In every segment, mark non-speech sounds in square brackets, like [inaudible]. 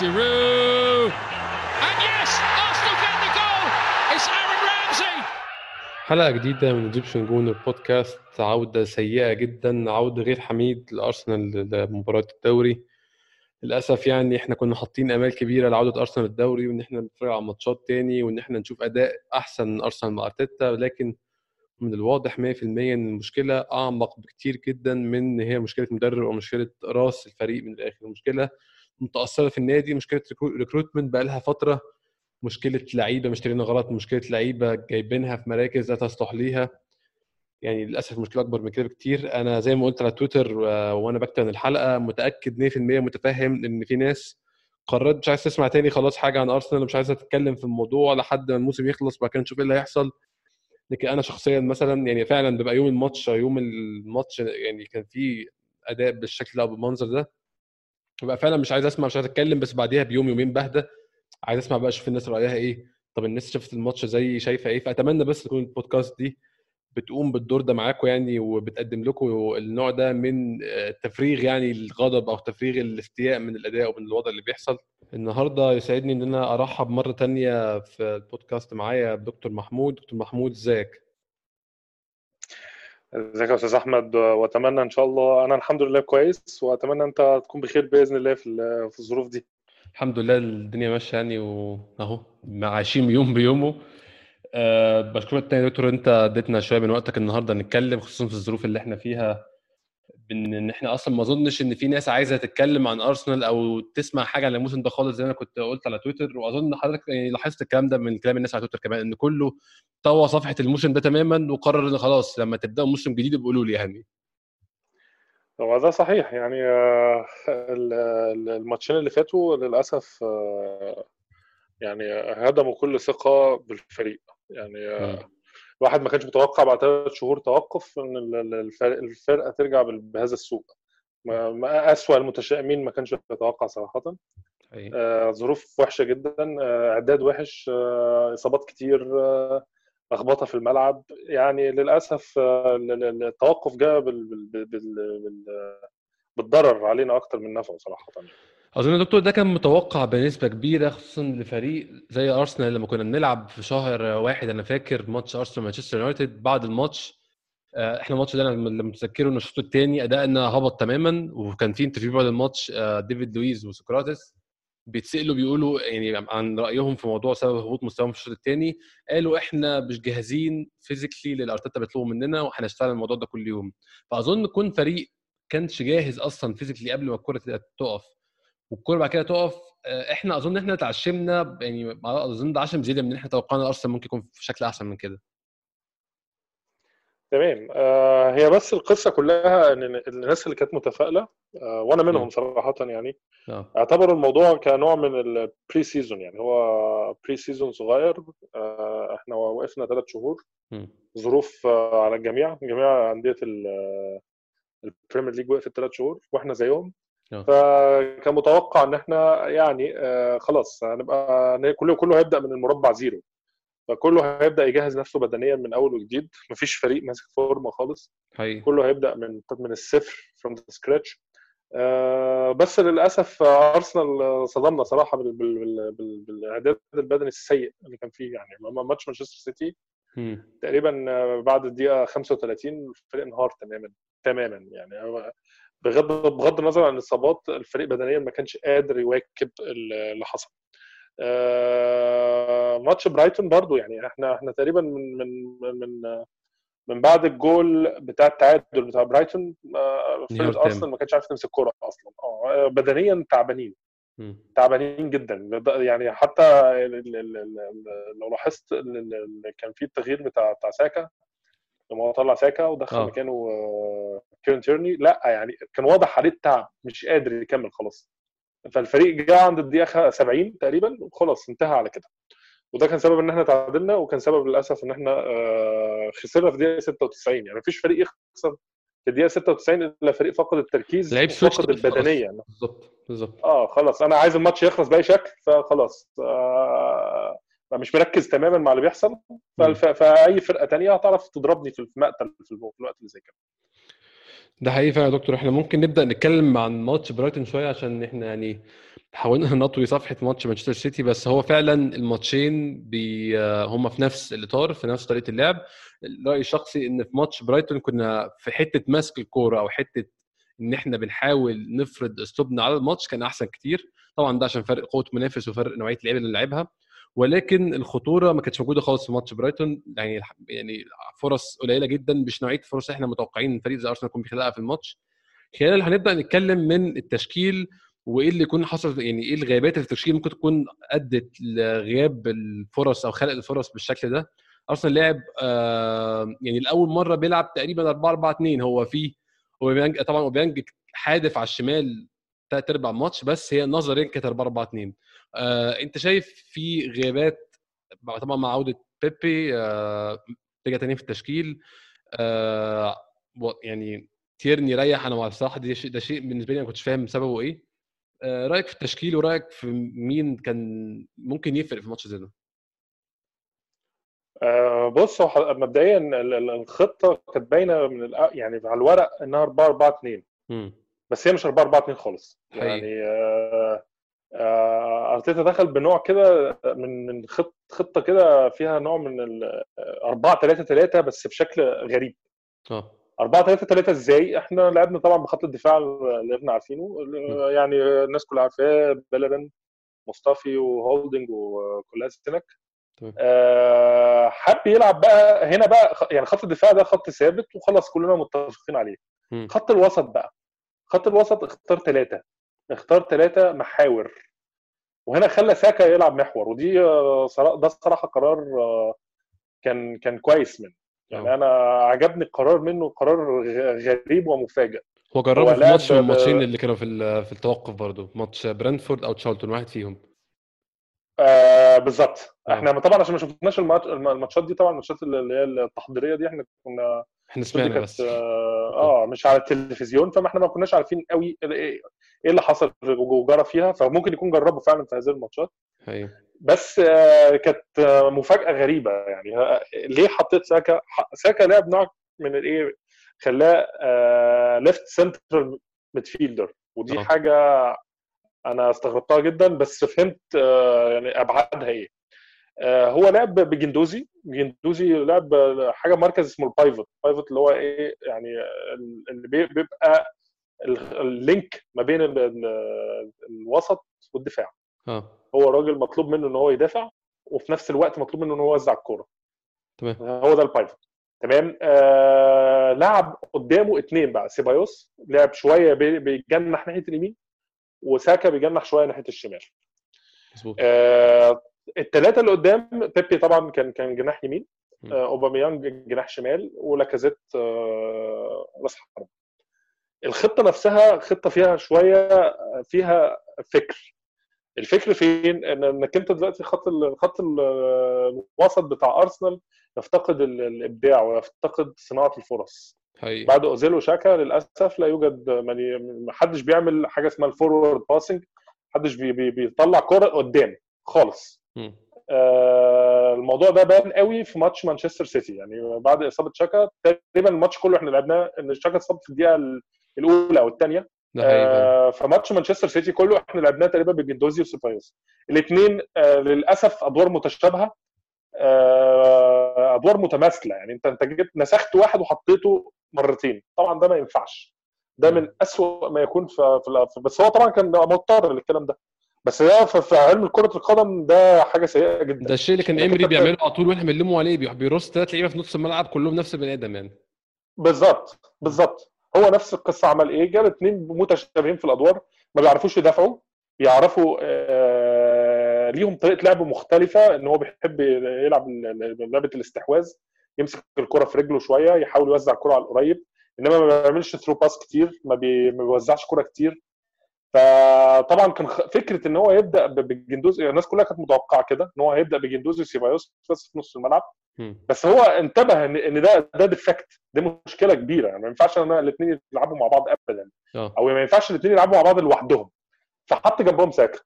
Giroud. And yes, Arsenal get the goal. It's Aaron Ramsey. حلقة جديدة من Egyptian Gooner Podcast عودة سيئة جدا عودة غير حميد لأرسنال لمباراة الدوري للأسف يعني إحنا كنا حاطين آمال كبيرة لعودة أرسنال الدوري وإن إحنا نتفرج على ماتشات تاني وإن إحنا نشوف أداء أحسن من أرسنال مع أرتيتا لكن من الواضح 100% إن المشكلة أعمق بكتير جدا من إن هي مشكلة مدرب أو مشكلة رأس الفريق من الآخر المشكلة متأثرة في النادي مشكلة ريكروتمنت بقى لها فترة مشكلة لعيبة مشترينا غلط مشكلة لعيبة جايبينها في مراكز لا تصلح ليها. يعني للأسف المشكلة أكبر من كده بكتير. أنا زي ما قلت على تويتر آه، وأنا بكتب الحلقة متأكد 100% متفهم إن في ناس قررت مش عايز تسمع تاني خلاص حاجة عن أرسنال مش عايزة تتكلم في الموضوع لحد ما الموسم يخلص وبعد كده نشوف إيه اللي هيحصل. لكن أنا شخصيا مثلا يعني فعلا بيبقى يوم الماتش يوم الماتش يعني كان في أداء بالشكل ده أو بالمنظر ده. ببقى فعلا مش عايز أسمع مش عايز أتكلم بس بعديها بيوم يومين بهدى عايز أسمع بقى أشوف الناس رأيها إيه. طب الناس شافت الماتش زي شايفة إيه؟ فأتمنى بس تكون البودكاست دي بتقوم بالدور ده معاكم يعني وبتقدم لكم النوع ده من التفريغ يعني الغضب أو تفريغ الاستياء من الأداء ومن الوضع اللي بيحصل. النهارده يسعدني إن أنا أرحب مرة تانية في البودكاست معايا بدكتور محمود. دكتور محمود إزيك؟ ازيك يا أستاذ أحمد؟ وأتمنى إن شاء الله أنا الحمد لله كويس وأتمنى أنت تكون بخير بإذن الله في في الظروف دي. الحمد لله الدنيا ماشية يعني وأهو عايشين يوم بيومه. أه بشكرك تاني يا دكتور أنت اديتنا شوية من وقتك النهارده نتكلم خصوصا في الظروف اللي إحنا فيها. إن إحنا أصلا ما أظنش إن في ناس عايزة تتكلم عن أرسنال أو تسمع حاجة عن الموسم ده خالص زي ما أنا كنت قلت على تويتر. وأظن حضرتك يعني لاحظت الكلام ده من كلام الناس على تويتر كمان إن كله طوى صفحة الموسم ده تماما وقرر إن خلاص لما تبدأوا موسم جديد يبقوا قولوا لي يعني هو ده صحيح. يعني آه، ال- ال- الماتشين اللي فاتوا للأسف آه، يعني هدموا كل ثقة بالفريق. يعني آه، مم. الواحد ما كانش متوقع بعد ثلاث شهور توقف إن ال- ال- الفرق- الفرقة ترجع بهذا السوء. ما أسوأ المتشائمين ما كانش يتوقع صراحة. آه، ظروف وحشة جدا. آه، إعداد وحش. آه، إصابات كتير. آه، لخبطة في الملعب. يعني للأسف آه، ال- ال- التوقف جاء بال- بال- بال- بال- بالضرر علينا أكتر من نفعه صراحة. أظن يا دكتور ده كان متوقع بنسبة كبيرة خصوصا لفريق زي أرسنال لما كنا بنلعب في شهر واحد. أنا فاكر ماتش أرسنال مانشستر يونايتد بعد الماتش آه، إحنا الماتش ده اللي متذكره ان الشوط الثاني أدائنا هبط تماما وكان في interview بعد الماتش آه، ديفيد لويز وسقراطس بيتسألوا بيقولوا يعني عن رأيهم في موضوع سبب هبوط مستواهم في الشوط الثاني قالوا إحنا مش جاهزين physically للأرتيتا بيطلبوا مننا وهنشتغل الموضوع ده كل يوم. فأظن كون فريق كانش جاهز أصلا physically قبل ما الكرة تقف. والكوره بعد كده تقف آه، إحنا أظن إحنا اتعشمنا يعني أظن ده عشم زيادة من إن إحنا توقعنا أرسنال ممكن يكون في شكل أحسن من كده. تمام. آه، هي بس القصة كلها إن الناس اللي كانت متفائلة آه، وأنا منهم. صراحة يعني آه. اعتبروا الموضوع كنوع من ال pre-season يعني. هو pre-season صغير آه، إحنا وقفنا ثلاث شهور. ظروف آه، على الجميع. جميع أندية البريمير ليج وقفت ثلاث شهور وإحنا زيهم. آه. فكان متوقع إن إحنا يعني آه، خلاص هنبقى كله كله هيبدأ من المربع زيرو. فكله هيبدأ يجهز نفسه بدنيا من أول وجديد. مفيش فريق ماسك فورمة خالص. حقيقي. كله هيبدأ من من الصفر the scratch. آه، بس للأسف أرسنال صدمنا صراحة بال- بال- بال- بال- بالإعداد البدني السيء اللي كان فيه يعني. لما ماتش مانشستر سيتي. تقريبا آه، بعد الدقيقة 35 الفريق انهار تماما. تماما. يعني بغض بغض النظر عن الإصابات الفريق بدنيا ما كانش قادر يواكب اللي حصل. آه، ماتش برايتون برضو يعني إحنا إحنا تقريبا من من من من بعد الجول بتاع التعادل بتاع برايتون آه، فرقه تام. أرسنال ما كانتش عارفه تمسك كورة أصلا. آه بدنيا تعبانين. تعبانين جدا. يعني حتى لو لاحظت كان في التغيير بتاع بتاع ساكا لما هو طلع ساكا ودخل آه. مكانه آه، كيرن تيرني لا يعني كان واضح عليه التعب مش قادر يكمل خلاص. فالفريق جه عند الدقيقة 70 تقريبا وخلاص انتهى على كده. وده كان سبب إن إحنا تعادلنا وكان سبب للأسف إن إحنا آه، خسرنا في الدقيقة 96 يعني مفيش فريق يخسر في الدقيقة 96 إلا فريق فقد التركيز لعيب وفقد البدنية. بالظبط بالظبط. آه خلاص. أنا عايز الماتش يخلص بأي شكل فخلاص. آه مش مركز تماما مع اللي بيحصل. فأي فرقة تانية هتعرف تضربني في المقتل في الوقت اللي زي كده. ده حقيقي فعلا يا دكتور. إحنا ممكن نبدأ نتكلم عن ماتش برايتون شوية عشان إحنا يعني حاولنا [laughs] نطوي صفحة ماتش مانشستر سيتي بس هو فعلا الماتشين بي هم في نفس الإطار في نفس طريقة اللعب. رأيي الشخصي إن في ماتش برايتون كنا في حتة ماسك الكورة أو حتة إن إحنا بنحاول نفرض أسلوبنا على الماتش كان أحسن كتير. طبعا ده عشان فرق قوة منافس وفرق نوعية اللعيبه اللي لعبها. ولكن الخطورة ما كانتش موجودة خالص في ماتش برايتون. يعني يعني فرص قليلة جدا مش نوعية الفرص إحنا متوقعين فريق زي أرسنال يكون بيخلقها في الماتش. خلال هنبدأ نتكلم من التشكيل وإيه اللي يكون حصل؟ يعني إيه الغيابات اللي في التشكيل ممكن تكون أدت لغياب الفرص أو خلق الفرص بالشكل ده؟ أرسنال لعب آه يعني لأول مرة بيلعب تقريبا 4 4 2 هو في أوباميانج طبعا أوباميانج حادف على الشمال ثلاث أرباع الماتش بس هي نظريا كانت 4 4 2 آه انت شايف في غيابات طبعا مع عودة بيبي آه رجع تاني في التشكيل آه يعني تيرني ريح أنا بصراحه ده شيء ده شيء بالنسبة لي ما كنتش فاهم سببه إيه. آه رأيك في التشكيل ورأيك في مين كان ممكن يفرق في ماتش زي ده؟ آه بص هو مبدئيا الخطة كانت باينة من يعني على الورق إنها 4 4 2 بس هي مش 4 4 2 خالص. حقيقي. يعني آه آه أرتيتا دخل بنوع كده من من خط خطة كده فيها نوع من ال 4 3 3 بس بشكل غريب. آه. 4 3 3 إزاي؟ إحنا لعبنا طبعا بخط الدفاع اللي إحنا عارفينه يعني الناس كلها عارفاه بيلرين مصطفي وهولدنج وكولاسينك آه حب يلعب بقى هنا بقى يعني خط الدفاع ده خط ثابت وخلاص كلنا متفقين عليه. م. خط الوسط بقى خط الوسط اختار ثلاثة اختار ثلاثة محاور. وهنا خلى ساكا يلعب محور ودي ده الصراحه قرار كان كان كويس منه. يعني أنا عجبني القرار منه قرار غريب ومفاجئ. هو جربه في ماتش من الماتشين اللي كانوا في في التوقف برضه ماتش برنتفورد أو تشارلتون واحد فيهم. آه بالظبط. إحنا طبعا عشان ما شفناش الماتشات دي طبعا الماتشات اللي هي التحضيرية دي إحنا كنا إحنا سمعنا بس. آه مش على التلفزيون فما إحنا ما كناش عارفين قوي إيه اللي حصل وجرى فيها فممكن يكون جربوا فعلا في هذه الماتشات. أيوه. بس آه كانت مفاجأة غريبة يعني ليه حطيت ساكا ساكا لعب نوع من الإيه خلاه آه left central midfielder ودي آه. حاجة أنا استغربتها جدا بس فهمت آه يعني أبعادها إيه. هو لعب بجندوزي. جندوزي لعب حاجة مركز اسمه ال pivot ال pivot اللي هو إيه يعني اللي بيبقى ال link ما بين الوسط والدفاع. آه. هو راجل مطلوب منه إن هو يدافع وفي نفس الوقت مطلوب منه إن هو يوزع الكورة. تمام. هو ده ال pivot تمام؟ آه لعب قدامه اثنين بقى. سيبايوس لعب شوية بيجنح ناحية اليمين وساكا بيجنح شوية ناحية الشمال. مظبوط. آه الثلاثه اللي قدام بيبي طبعا كان كان جناح يمين. آه أوباميانج جناح شمال ولاكازيت آه راس حرب الخطة نفسها خطة فيها شوية فيها فكر. الفكر فين؟ ان إنك أنت دلوقتي خط خط الوسط بتاع أرسنال يفتقد الإبداع ويفتقد صناعة الفرص. حقيقي. بعد أوزيل وشاكا للأسف لا يوجد ما حدش بيعمل حاجة اسمها ال forward passing محدش بي بي بيطلع كرة قدام خالص. م. آه الموضوع ده بان قوي في ماتش مانشستر سيتي. يعني بعد إصابة شاكا تقريبا الماتش كله إحنا لعبناه إن شاكا اتصاب في الدقيقة الأولى أو الثانية. آه فماتش مانشستر سيتي كله إحنا لعبناه تقريبا بجندوزي وسيبايوس الاثنين آه للأسف أدوار متشابهة. آه أدوار متماثلة. يعني أنت أنت جبت نسخت واحد وحطيته مرتين. طبعا ده ما ينفعش. ده من أسوأ ما يكون في, في بس هو طبعا كان مضطر للكلام ده. بس ده في علم كرة القدم ده حاجة سيئة جدا. ده الشيء اللي كان امري بيعمله على طول وإحنا بنلموا عليه. بيرص ثلاث لعيبة في نص الملعب كلهم نفس البني آدم يعني. بالظبط. بالظبط. هو نفس القصة عمل إيه؟ جاب اثنين متشابهين في الأدوار ما بيعرفوش يدافعوا بيعرفوا آه ليهم طريقة لعب مختلفة إن هو بيحب يلعب لعبة الاستحواذ يمسك الكرة في رجله شوية يحاول يوزع الكرة على القريب إنما ما بيعملش through pass كتير ما, بي... ما بيوزعش كرة كتير فطبعا كان فكرة إن هو يبدأ بالجندوزي الناس كلها كانت متوقعة كده إن هو هيبدأ بجندوزي وسيبايوس بس في نص الملعب بس هو انتبه ان إن ده ده defect دي مشكلة كبيرة. يعني ما ينفعش إن الاثنين يلعبوا مع بعض ابدا. أوه. أو ما ينفعش الاثنين يلعبوا مع بعض لوحدهم. فحط جنبهم ساكا.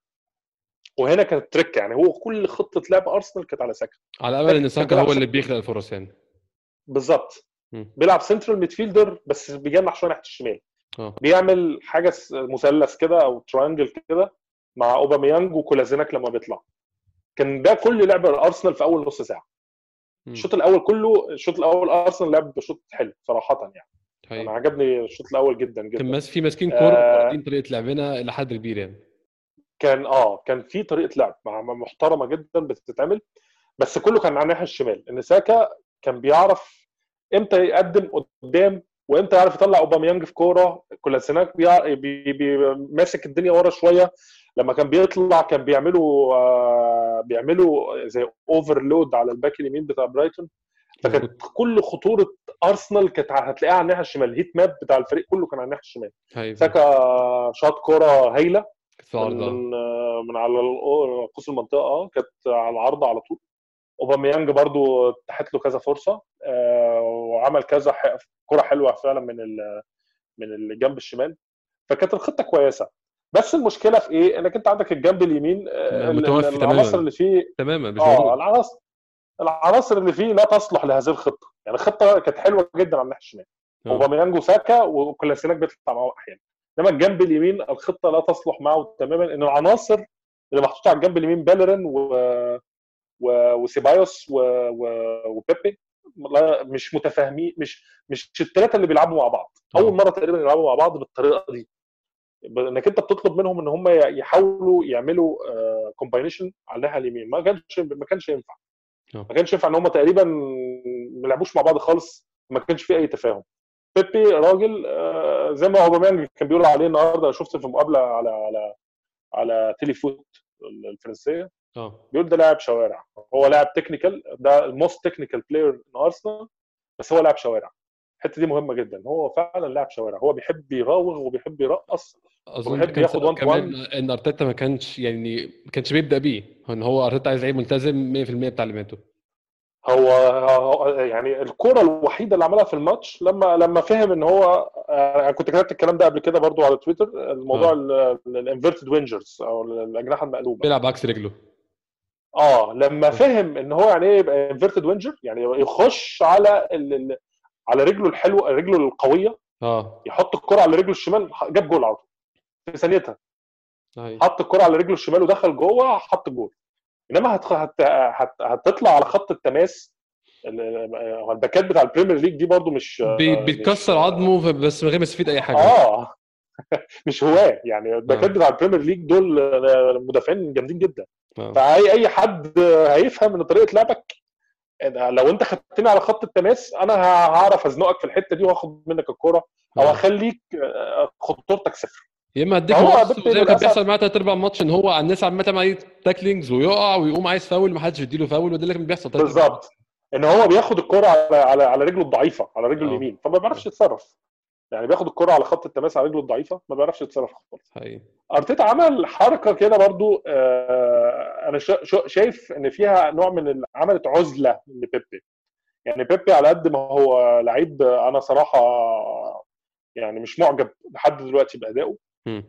وهنا كانت trick يعني هو كل خطة لعب ارسنال كانت على ساكا. على امل إن ساكا هو اللي بيخلق الفرص يعني بالظبط. بيلعب central midfielder بس بيجنح شوية ناحية الشمال. آه. بيعمل حاجة مثلث كده أو triangle كده مع اوباميانج وكولازيناك لما بيطلع. كان ده كل لعب الارسنال في أول نص ساعة. الشوط الأول كله الشوط الأول ارسنال لعب بشوط حلو صراحة يعني. أنا حقيقي. عجبني الشوط الأول جدا كان جدا ماس في ماسكين آه. كوره واخدين طريقة لعبنا إلى حد كبير يعني. كان آه كان في طريقة لعب محترمة جدا بتتعمل بس كله كان على الناحية الشمال. إن ساكا كان بيعرف إمتى يقدم قدام وإمتى يعرف يطلع أوباميانج في كورة. كولاسيناك بيع- بي بي ماسك الدنيا ورا شوية. لما كان بيطلع كان بيعملوا آه بيعملوا زي overload على الباك اليمين بتاع برايتون. فكانت كل خطورة أرسنال كانت هتلاقيها على الناحية الشمال. ال heat map بتاع الفريق كله كان على الناحية الشمال. حقيقي. ساكا شاط كوره هايلة. من عرضه من, على ال- قوس المنطقة. آه كانت على العرض على طول. أوباميانج برضو اتاحت له كذا فرصة. آه، وعمل كذا كرة حلوة فعلا من من الجنب الشمال. فكانت الخطة كويسة. بس المشكلة في إيه؟ إنك أنت عندك الجنب اليمين آه، ال- متوفي تماماً. العناصر اللي فيه تماما مش آه العناصر العناصر اللي فيه لا تصلح لهذه الخطة يعني الخطة كانت حلوة جدا على الناحية الشمال آه. أوباميانج وساكا وكولاسيناك بيطلع معاه أحيانا إنما الجنب اليمين الخطة لا تصلح معه تماما إن العناصر اللي محطوطة على الجنب اليمين بيليرين و... و... وسيبايوس و... و... وبيبي لا مش متفاهمين مش مش الثلاثه اللي بيلعبوا مع بعض آه. أول مرة تقريبا يلعبوا مع بعض بالطريقة دي إنك أنت بتطلب منهم إن هم يحاولوا يعملوا combination على الناحية اليمين. ما كانش ما كانش ينفع. آه. ما كانش ينفع إن هم تقريبا ما لعبوش مع بعض خالص ما كانش في أي تفاهم. بيبي راجل آه، زي ما اوباميانج كان بيقول عليه النهارده شفت في مقابلة على على على تيليفوت الفرنسية آه. بيقول ده لاعب شوارع. هو لاعب technical ده ال most technical player in ارسنال بس هو لاعب شوارع. الحتة دي مهمة جدا. هو فعلا لاعب شوارع. هو بيحب يراوغ وبيحب يرقص. أظن كان ياخد سبب one to كمان إن أرتيتا ما كانش يعني ما كانش بيبدأ بيه. إن هو أرتيتا عايز لعيب ملتزم 100% بتعليماته هو هو- يعني الكرة الوحيدة اللي عملها في الماتش لما لما فهم إن هو أنا كنت كتبت الكلام ده قبل كده برضو على تويتر الموضوع آه. ال inverted wingers أو الأجنحة المقلوبة. بيلعب عكس رجله. آه لما فهم إن هو يعني إيه يبقى inverted winger يعني يخش على ال... على رجله الحلوة رجله القوية آه. يحط الكرة على رجله الشمال جاب جول على طول. في ثانيتها أيوة. حط الكرة على رجله الشمال ودخل جوه حط جول إنما هت... هت... هت... هتطلع على خط التماس الباكات بتاع ال Premier League دي برضو مش بي- مش- بيتكسر عظمه بس من غير ما يستفيد أي حاجة آه [laughs] مش هواة يعني الباكات آه. بتاع ال Premier League دول مدافعين جامدين جدا آه. فاي أي حد هيفهم إن طريقة لعبك لو أنت خدتني على خط التماس أنا هعرف أزنقك في الحتة دي وآخد منك الكورة أو آه. أخليك آه، خطورتك صفر يا إما هديك ماتش زي ما كان بيحصل معاه تلات ارباع الماتش إن هو الناس عماله تعمل عليه تاكلينجز ويقع ويقوم عايز فاول ما حدش يديله فاول وده اللي كان بيحصل بالظبط. إن هو بياخد الكرة على على على رجله الضعيفة على رجله آه. اليمين فما بيعرفش يتصرف. يعني بياخد الكرة على خط التماس على رجله الضعيفة ما بيعرفش يتصرف خالص. أرتيتا عمل حركة كده برضو آه، أنا شا- شا- شايف إن فيها نوع من عملت عزلة لبيبي يعني بيبي على قد ما هو لعيب أنا صراحة يعني مش معجب لحد دلوقتي بأدائه.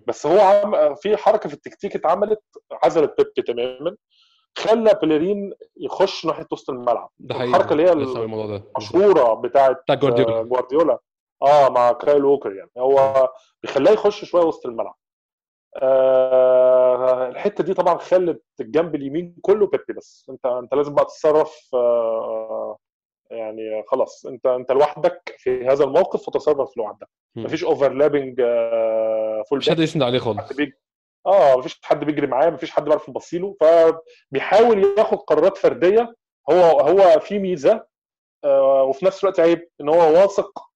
بس هو عم في حركة في التكتيك اتعملت عزلت بيبي تماما خلى بيليرين يخش ناحية وسط الملعب. ده حقيقي. الحركة اللي هي المشهورة بتاعت بتاع جوارديولا. آه، جوارديولا. آه مع كايل ووكر يعني. هو بيخليه يخش شوية وسط الملعب. آه الحتة دي طبعا خلت الجنب اليمين كله بيبي بس. انت انت لازم بقى تتصرف آه يعني خلاص انت انت لوحدك في هذا الموقف وتصرف لوحدك. مفيش overlapping آه فول مش حد يسند عليه خالص. آه مفيش حد بيجري معاه مفيش حد بيعرف يبصي له فبيحاول ياخد قرارات فردية. هو هو في ميزة آه وفي نفس الوقت عيب إن هو واثق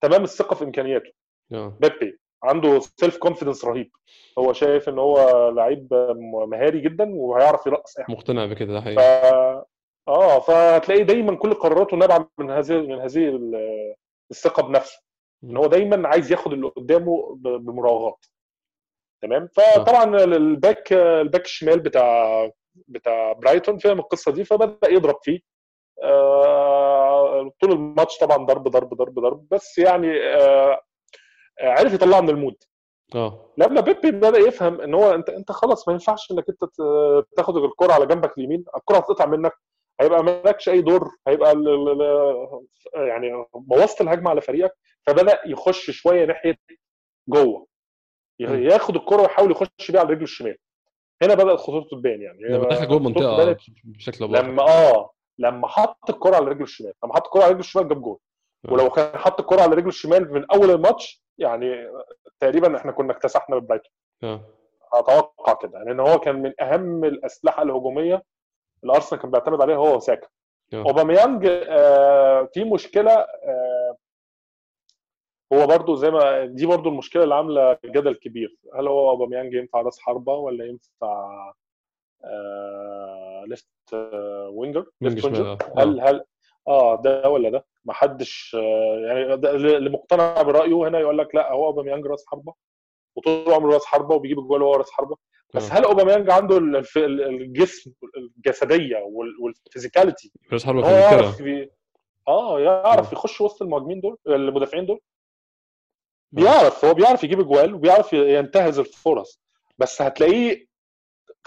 تمام الثقة في إمكانياته. بيبي عنده self confidence رهيب. هو شايف إن هو لعيب مهاري جدا وهيعرف يرقص أي مقتنع بكده ده ف... آه فهتلاقي دايما كل قراراته نابعة من هذه من هذه ال- الثقة بنفسه إن هو دايما عايز ياخد اللي قدامه بمراوغات. تمام؟ فطبعا الباك الباك الشمال بتاع بتاع برايتون فهم القصة دي فبدأ يضرب فيه. آه، طول الماتش طبعا ضرب ضرب ضرب ضرب بس يعني آه، عرف يطلعه من ال mood. آه. لما بيبي بدأ يفهم إن هو انت أنت خلاص ما ينفعش إنك أنت تاخد الكرة على جنبك اليمين الكرة هتقطع منك هيبقى مالكش أي دور هيبقى ال- ال- ال- يعني بوظت الهجمة على فريقك فبدأ يخش شوية ناحية جوه. ياخد الكرة ويحاول يخش بيها على رجله الشمال. هنا بدأت خطورته تبان يعني. لما دخل جوه المنطقة بشكل باخر لما آه لما حط الكرة على رجله الشمال. لما حط الكرة على رجله الشمال جاب جول. آه. ولو كان حط الكرة على رجله الشمال من أول الماتش يعني تقريبا إحنا كنا اكتسحنا برايتون آه. أتوقع كده. لأن هو كان من أهم الأسلحة الهجومية اللي ارسنال كان بيعتمد عليها هو وساكا آه. أوباميانج آه في مشكلة آه هو برضو زي ما دي برضو المشكلة اللي عاملة جدل كبير. هل هو أوباميانج ينفع راس حربة ولا ينفع آه left آه winger wing left winger. هل هل آه ده ولا ده؟ ما حدش آه يعني اللي مقتنع برأيه هنا يقول لك لا هو أوباميانج راس حربة وطول عمره راس حربة وبيجيب اجوال وهو راس حربة. بس آه. هل أوباميانج عنده الجسم الجسدية وال- وال physicality؟ راس حربه هو يعرف. آه يعرف. يخش وسط المهاجمين دول المدافعين دول. بيعرف هو بيعرف يجيب أجوال وبيعرف ينتهز الفرص بس هتلاقيه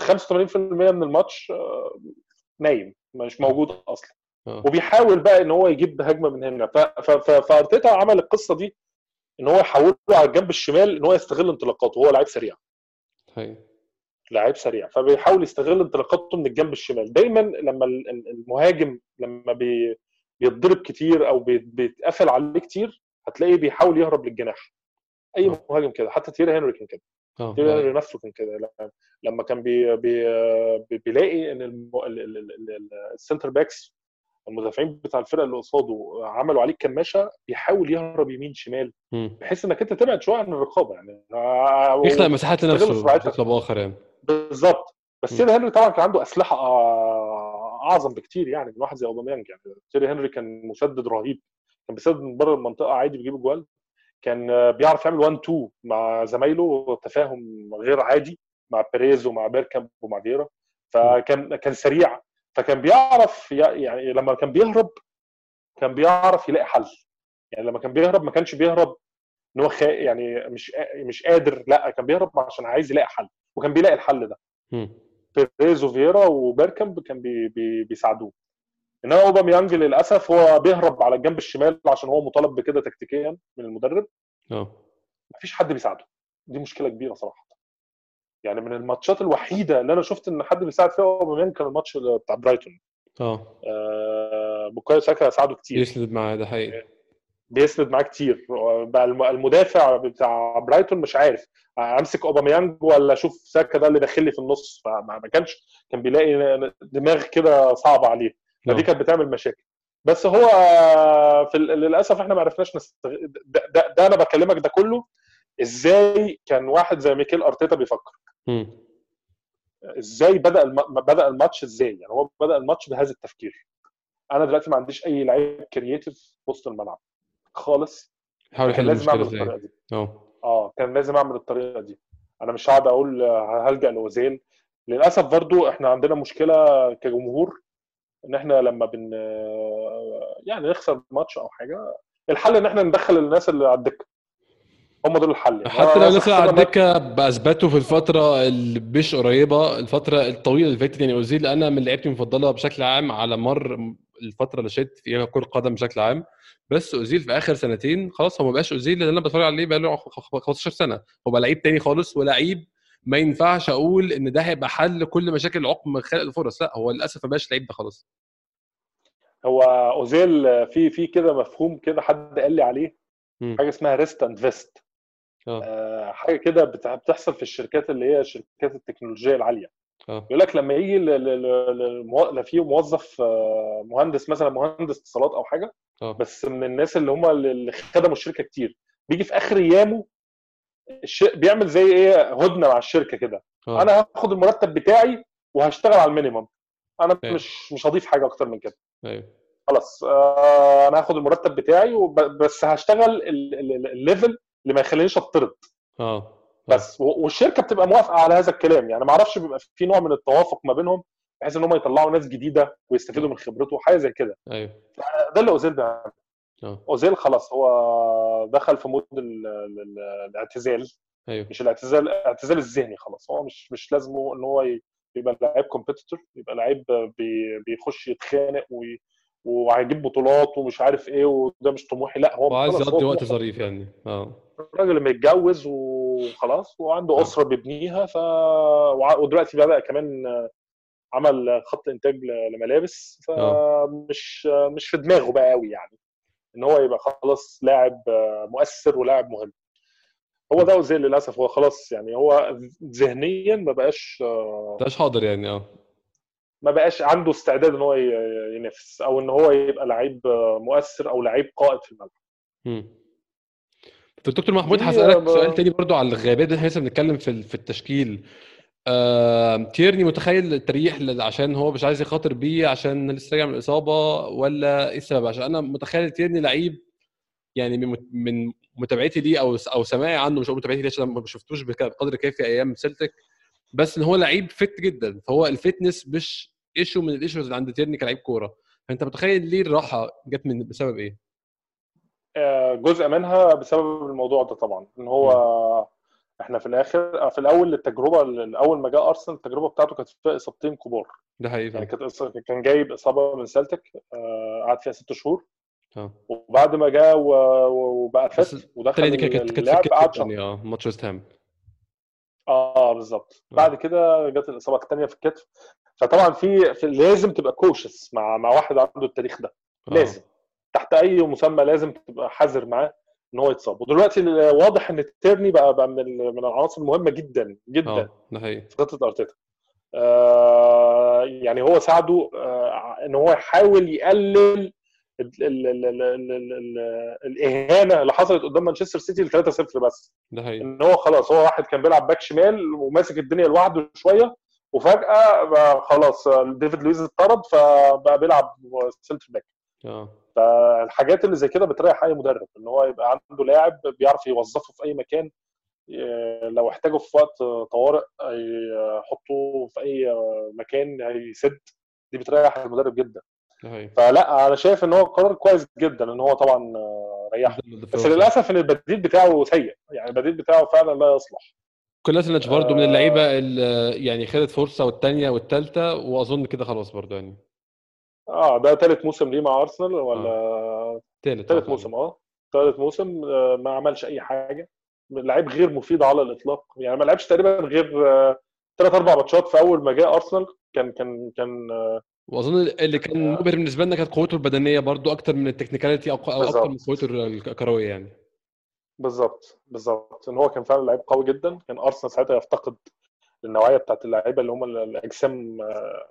85% من الماتش آه، نايم مش موجود أصلا. آه. وبيحاول بقى إن هو يجيب هجمة من هنا. فأرتيتا عمل القصة دي إن هو يحوله على الجنب الشمال إن هو يستغل انطلاقاته هو لعيب سريع. هي لعيب سريع فبيحاول يستغل انطلاقاته من الجنب الشمال دايما لما ال- ال- المهاجم لما بي بيتضرب كتير أو بي- بيتقفل عليه كتير هتلاقيه بيحاول يهرب للجناح أي آه. مهاجم كده حتى تيري هنري كان كده آه تيري آه. هنري نفسه كان كده لما- كان بي بي بي بيلاقي إن ال centre backs المدافعين بتاع الفرقة اللي قصاده عملوا عليه كماشة بيحاول يهرب يمين شمال. بحيث إنك أنت تبعد شوية عن الرقابة يعني يخلق مساحات يستغل لنفسه. بشكل أو بآخر يعني بالظبط. بس. تيري هنري طبعا كان عنده أسلحة آه، أعظم بكتير يعني من واحد زي أوباميانج يعني. تيري هنري كان مسدد رهيب. كان بيسدد من بره المنطقة عادي بيجيب اجوال. كان آه، بيعرف يعمل 1 2 مع زمايله تفاهم غير عادي مع بيريز ومع بيركامب ومع فييرا. فكان كان سريع. فكان بيعرف يعني لما كان بيهرب كان بيعرف يلاقي حل. يعني لما كان بيهرب ما كانش بيهرب إن هو. يعني مش مش قادر لأ كان بيهرب عشان عايز يلاقي حل. وكان بيلاقي الحل ده. بيريز وفييرا وبيركامب كان بي بي بيساعدوه. إنما أوباميانج للأسف هو بيهرب على الجنب الشمال عشان هو مطالب بكده تكتيكيا من المدرب. آه. مفيش حد بيساعده. دي مشكلة كبيرة صراحة. يعني من الماتشات الوحيدة اللي أنا شفت إن حد بيساعد فيها أوباميانج كان الماتش بتاع برايتون. آه. آه بوكايو ساكا ساعده كتير. يسند معاه ده حقيقي. بيسند معاه كتير. بقى الم- المدافع بتاع برايتون مش عارف امسك أوباميانج ولا أشوف ساكا ده اللي داخل لي في النص؟ فما ما كانش كان بيلاقي دماغ كده صعبة عليه. فدي آه. كانت بتعمل مشاكل. بس هو في للأسف إحنا ما عرفناش نستغل ده, ده, ده أنا بكلمك ده كله إزاي كان واحد زي ميكيل أرتيتا بيفكر. إزاي بدأ الم... بدأ الماتش إزاي؟ يعني هو بدأ الماتش بهذا التفكير. أنا دلوقتي ما عنديش أي لعيب creative وسط الملعب. خالص. حاول كان لازم أعمل الطريقة دي. أه. آه كان لازم أعمل الطريقة دي. أنا مش هقعد أقول آه، هلجأ لوزيل للأسف برضو إحنا عندنا مشكلة كجمهور إن إحنا لما بن آه، يعني نخسر ماتش أو حاجة الحل إن إحنا ندخل الناس اللي على الدكة. هم دول الحل. يعني حتى لو اللي على الدكة باثبتوا في الفترة اللي مش قريبة الفترة الطويلة اللي فاتت يعني اوزيل أنا من لعيبتي المفضلة بشكل عام على مر الفترة اللي شدت فيها كرة قدم بشكل عام بس أوزيل في آخر سنتين خلاص هو ما بقاش أوزيل اللي أنا بتفرج عليه بقى له 15 سنة. هو بقى لعيب تاني خالص ولعيب ما ينفعش أقول إن ده هيبقى حل كل مشاكل عقم خلق الفرص. لا هو للأسف ما بقاش لعيب ده خلاص. هو أوزيل في في كده مفهوم كده حد قال لي عليه؟ مم. حاجة اسمها rest and vest حاجة كده بت- بتحصل في الشركات اللي هي شركات التكنولوجيا العالية. آه. يقول لك لما يجي في موظف آه، مهندس مثلا مهندس اتصالات أو حاجة آه. بس من الناس اللي هم اللي خدموا الشركة كتير بيجي في آخر ايامه الش... بيعمل زي إيه هدنة مع الشركة كده. آه. أنا هاخد المرتب بتاعي وهشتغل على ال minimum. أنا أيوة. مش مش هضيف حاجة أكتر من كده. أيوه. خلاص آه أنا هاخد المرتب بتاعي وب... بس هشتغل ال- ال- ال- ال level اللي ما يخلينيش أطرد. آه. بس و- والشركة بتبقى موافقة على هذا الكلام. يعني ما أعرفش بيبقى في نوع من التوافق ما بينهم بحيث إن هم يطلعوا ناس جديدة ويستفيدوا من خبرته حاجة زي كده. أيوه. ده اللي أوزيل بيعمله. آه. أوزيل خلاص هو دخل في mood ال- ال- ال- الاعتزال. أيوه. مش الاعتزال الاعتزال الذهني خلاص. هو مش مش لازمه إن هو يبقى لعيب competitor يبقى لعيب بي- بيخش يتخانق وي- وهيجيب بطولات ومش عارف إيه وده مش طموحي. لا هو هو يقضي وقت ظريف يعني. آه. الراجل متجوز وخلاص وعنده آه. أسرة بيبنيها ف ودلوقتي بدأ كمان عمل خط إنتاج لملابس آه. فمش مش في دماغه بقى قوي يعني إن هو يبقى خلاص لاعب مؤثر ولاعب مهم هو ده اوزيل للأسف هو خلاص يعني هو ذهنيا ما بقاش مش حاضر يعني آه ما بقاش عنده استعداد إن هو ينافس أو إن هو يبقى لعيب مؤثر أو لعيب قائد في الملعب دكتور محمود دي هسألك ب- سؤال تاني برضو على الغيابات إحنا لسه بنتكلم في في التشكيل. آه، تيرني متخيل اتريح عشان هو مش عايز يخاطر بيه عشان لسه راجع من الإصابة ولا إيه السبب؟ عشان أنا متخيل تيرني لعيب يعني من من متابعتي ليه أو أو سماعي عنه مش متابعتي ليه عشان ما شفتوش بقدر كافي أيام سيلتك. بس إن هو لعيب fit جدا. فهو الفتنس مش issue من ال issues اللي عند تيرني كلاعب كورة. فأنت متخيل ليه الراحة جت من بسبب إيه؟ آه، جزء منها بسبب الموضوع ده طبعا إن هو إحنا في الآخر في الأول التجربة أول ما جاء أرسنال التجربة بتاعته كانت فيها إصابتين كبار. ده حقيقي يعني. كانت كان جايب إصابة من سلتك آه، قعد فيها ست شهور. آه. وبعد ما جاء وبقى fit ودخل دي كانت كانت قعد التانية آه ماتش ويست هام. آه بالظبط. آه. بعد كده جت الإصابة الثانية في الكتف. فطبعا في, في لازم تبقى cautious مع مع واحد عنده التاريخ ده. آه. لازم. تحت أي مسمى لازم تبقى حذر معاه إن هو يتصاب. ودلوقتي واضح إن التيرني بقى, بقى من من العناصر المهمة جدا جدا آه، ده في خطة أرتيتا. آه يعني هو ساعده آه إن هو يحاول يقلل الإهانة اللي حصلت قدام مانشستر سيتي ل 3-0 بس. ده هي. إن هو خلاص هو واحد كان بيلعب back شمال وماسك الدنيا لوحده شوية وفجأة خلاص آه، ديفيد لويز اتطرد فبقى بيلعب centre back. آه. فالحاجات اللي زي كده بتريح أي مدرب إن هو يبقى عنده لاعب بيعرف يوظفه في أي مكان إيه، لو احتاجه في وقت طوارئ يحطوه في أي مكان هيسد. دي بتريح المدرب جدا. فلا أنا شايف إن هو قرار كويس جدا إن هو طبعا ريحه. بس بس للأسف إن البديل بتاعه سيء يعني البديل بتاعه فعلا لا يصلح. كولاسينيتش برضه من آه. اللعيبة اللي يعني خدت فرصة والثانيه والثالثه وأظن كده خلاص برضه يعني. آه ده ثالث موسم ليه مع أرسنال ولا ثالث ثالث موسم آه. ثالث موسم آه، ما عملش أي حاجة. لعيب غير مفيد على الإطلاق. يعني ما لعبش تقريبا غير ثلاث أربع ماتشات في أول ما جاء أرسنال. كان كان كان آه، وأظن اللي كان مبهر بالنسبة لنا كانت قوته البدنية برضه أكتر من التكنيكاليتي أو أكتر من. قوته الكروية يعني. بالظبط بالظبط. إن هو كان فعلا لعيب قوي جدا. كان أرسنال ساعتها يفتقد النوعيه بتاعت اللعيبة اللي هم الأجسام آه،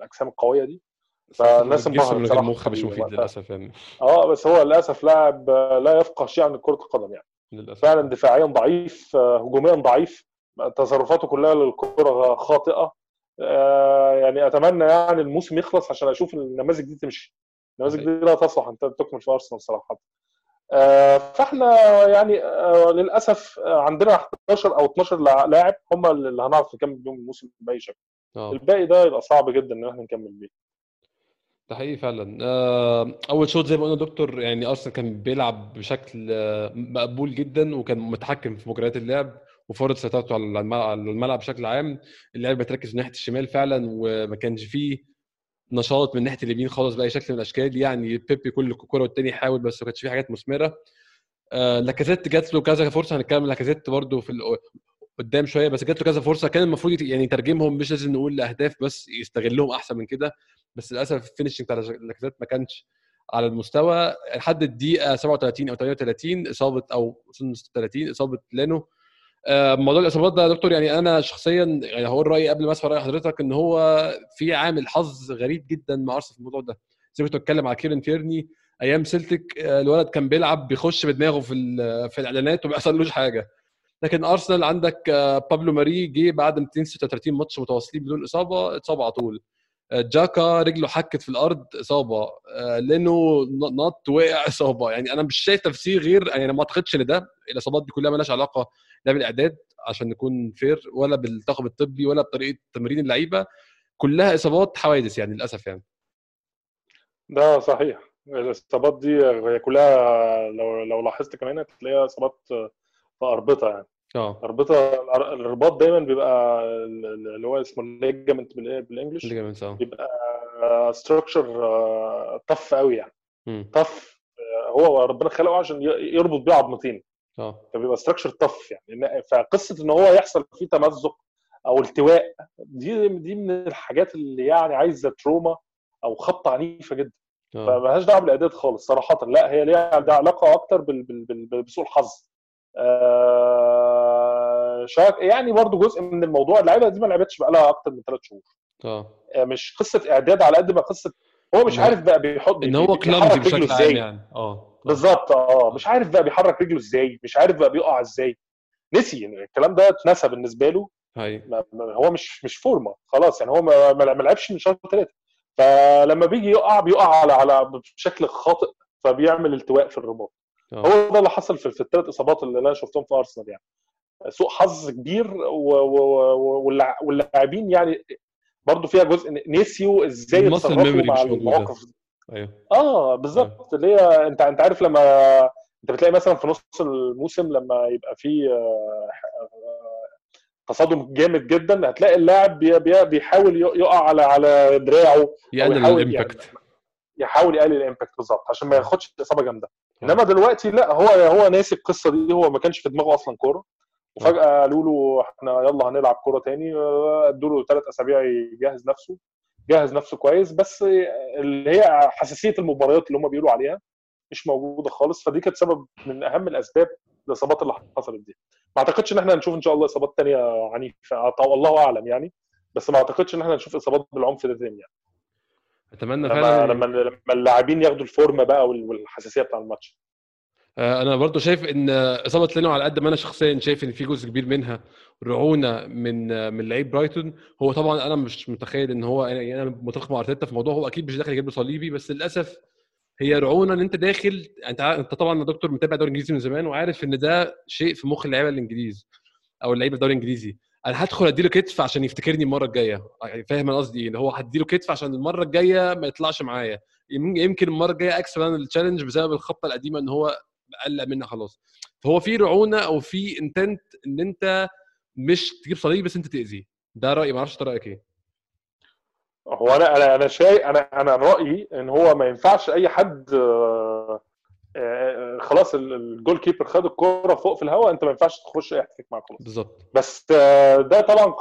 الأجسام القوية دي. فالناس انبهرت من غير بصراحة مخ مش مفيد. للأسف يعني. آه بس هو للأسف لاعب لا يفقه شيء عن كرة القدم يعني. للأسف. فعلا دفاعيا ضعيف آه، هجوميا ضعيف تصرفاته كلها للكرة خاطئة. آه، يعني أتمنى يعني الموسم يخلص عشان أشوف النماذج دي تمشي. النماذج دي لا تصلح ان تكمل في أرسنال صراحة. آه، فإحنا يعني للأسف عندنا 11 أو 12 لع- لاعب هم اللي هنعرف نكمل بيهم الموسم بأي شكل. الباقي ده يبقى صعب جدا إن إحنا نكمل بيه. ده حقيقي فعلا. آه، أول شوط زي ما قلنا دكتور يعني أرسنال كان بيلعب بشكل آه، مقبول جدا وكان متحكم في مجريات اللعب وفرض سيطرته على الملعب, بشكل عام. اللعيبه بتركز ناحية الشمال فعلا وما كانش فيه نشاط من ناحية اليمين خالص بأي شكل من الأشكال. يعني بيبي كل كوره والتاني يحاول بس ما كانش فيه حاجات مثمرة. آه، لاكازيت جات له كذا فرصة هنتكلم لاكازيت برده في قدام شوية بس جات له كذا فرصة كان المفروض يعني يترجمهم مش لازم نقول لاهداف بس يستغلهم أحسن من كده. بس للأسف ال finishing بتاع لاكازيت ما كانش على المستوى. لحد الدقيقة 37 أو 38 إصابة أو أظن 36 إصابة لينو آه، موضوع الإصابات ده يا دكتور يعني أنا شخصيا يعني هقول رأيي قبل ما أسمع رأي حضرتك إن هو في عامل حظ غريب جدا مع أرسنال في الموضوع ده. زي ما كنت بتكلم على كيران تيرني أيام سيلتك آه، الولد كان بيلعب بيخش بدماغه في في الإعلانات وما بيحصلوش حاجة. لكن أرسنال عندك آه، بابلو ماري جه بعد 236 ماتش متواصلين بدون إصابة اتصاب على طول. جاكا رجله حكت في الأرض إصابة. آه، ن- نط وقع [laughs] إصابة. يعني أنا مش شايف تفسير غير يعني أنا ما أعتقدش إن ده الإصابات دي كلها مالهاش علاقة لا بالإعداد عشان نكون fair ولا بالطاقم الطبي ولا بطريقة تمرين اللعيبة. كلها إصابات حوادث يعني للأسف يعني. ده صحيح. الإصابات دي هي كلها لو لو لاحظت كمان هتلاقيها إصابات في أربطة يعني. آه. الربطه الرباط دايما بيبقى اللي هو اسمه ال ligament بال English. Ligaments آه. بيبقى structure tough قوي يعني. tough هو ربنا خلقه عشان يربط بيه عظمتين آه. فبيبقى structure tough يعني. فقصة إن هو يحصل فيه تمزق أو التواء دي دي من الحاجات اللي يعني عايزة تروما أو خبطة عنيفة جدا. آه. فمالهاش دعوة بالإعداد خالص صراحة. لا هي ليها علاقة أكتر بسوء الحظ. آه، شاك يعني برضو جزء من الموضوع اللعيبة دي ما لعبتش بقى لها أكتر من ثلاث شهور. آه. آه، مش قصة إعداد على قد ما قصة هو مش عارف بقى بيحط إن هو كلامزي بشكل عام يعني. آه. بالظبط آه مش عارف بقى بيحرك رجله إزاي مش عارف بقى بيقع إزاي. نسي يعني الكلام ده اتنسى بالنسبة له. ما- هو مش مش فورمة خلاص يعني هو ما لعبش من شهر ثلاثة فلما بيجي يقع بيقع على على بشكل خاطئ فبيعمل التواء في الرباط آه هو ده اللي حصل في, في الثلاث إصابات اللي أنا شفتهم في أرسنال يعني سوء حظ كبير واللاعبين يعني برضو فيها جزء نسيوا إزاي يتصرفوا مع. المواقف. أيوه آه بالظبط اللي هي أنت أنت عارف لما أنت بتلاقي مثلا في نص الموسم لما يبقى في آه، آه، تصادم جامد جدا هتلاقي اللاعب بي- بي- بيحاول يقع على على دراعه يقلل ال impact يحاول يقلل ال impact بالظبط عشان ما ياخدش إصابة جامدة آه. انما دلوقتي لا هو هو ناسي القصة دي هو ما كانش في دماغه أصلا كورة. وفجأة قالوا له إحنا يلا هنلعب كورة تاني. آه، ادوا له ثلاث أسابيع يجهز نفسه جهز نفسه كويس. بس اللي هي حساسية المباريات اللي هم بيقولوا عليها مش موجودة خالص. فدي كانت سبب من أهم الأسباب الاصابات اللي حصلت دي. ما أعتقدش إن إحنا هنشوف إن شاء الله إصابات تانية عنيفة. الله أعلم يعني. بس ما أعتقدش إن إحنا هنشوف إصابات بالعنف ده تاني يعني. أتمنى لما فعلا لما لما اللاعبين ياخدوا الفورمة بقى وال- والحساسية بتاع الماتش. آه، أنا برضو شايف إن إصابة لينو على قد ما أنا شخصيا شايف إن في جزء كبير منها رعونة من من لعيب برايتون. هو طبعا أنا مش متخيل إن هو يعني أنا متفق مع أرتيتا في الموضوع. هو أكيد مش داخل يجيب له صليبي بس للأسف هي رعونة إن أنت داخل أنت أنت طبعا يا دكتور متابع الدوري الانجليزي من زمان وعارف إن ده شيء في مخ اللعيبة الإنجليز أو اللعيبة الدوري الإنجليزي. أنا هدخل أديله كتف عشان يفتكرني المرة الجاية. يعني فاهم أنا قصدي إيه؟ اللي هو هديله كتف عشان المرة الجاية ما يطلعش معايا. يم- يمكن المرة الجاية أكسب أنا التشالنج بسبب الخطه القديمة إن هو قلق منها خلاص. فهو في رعونة أو في انتنت إن أنت مش تجيب صليب بس أنت تأذيه. ده رأيي. ما أعرفش إنت رأيك إيه؟ هو أنا أنا أنا شايف أنا أنا رأيي إن هو ما ينفعش أي حد آه، آه، خلاص ال- الجول كيبر خد الكورة فوق في الهواء انت ما ينفعش تخش يحتك معاه خلاص بالظبط. بس آه، ده طبعا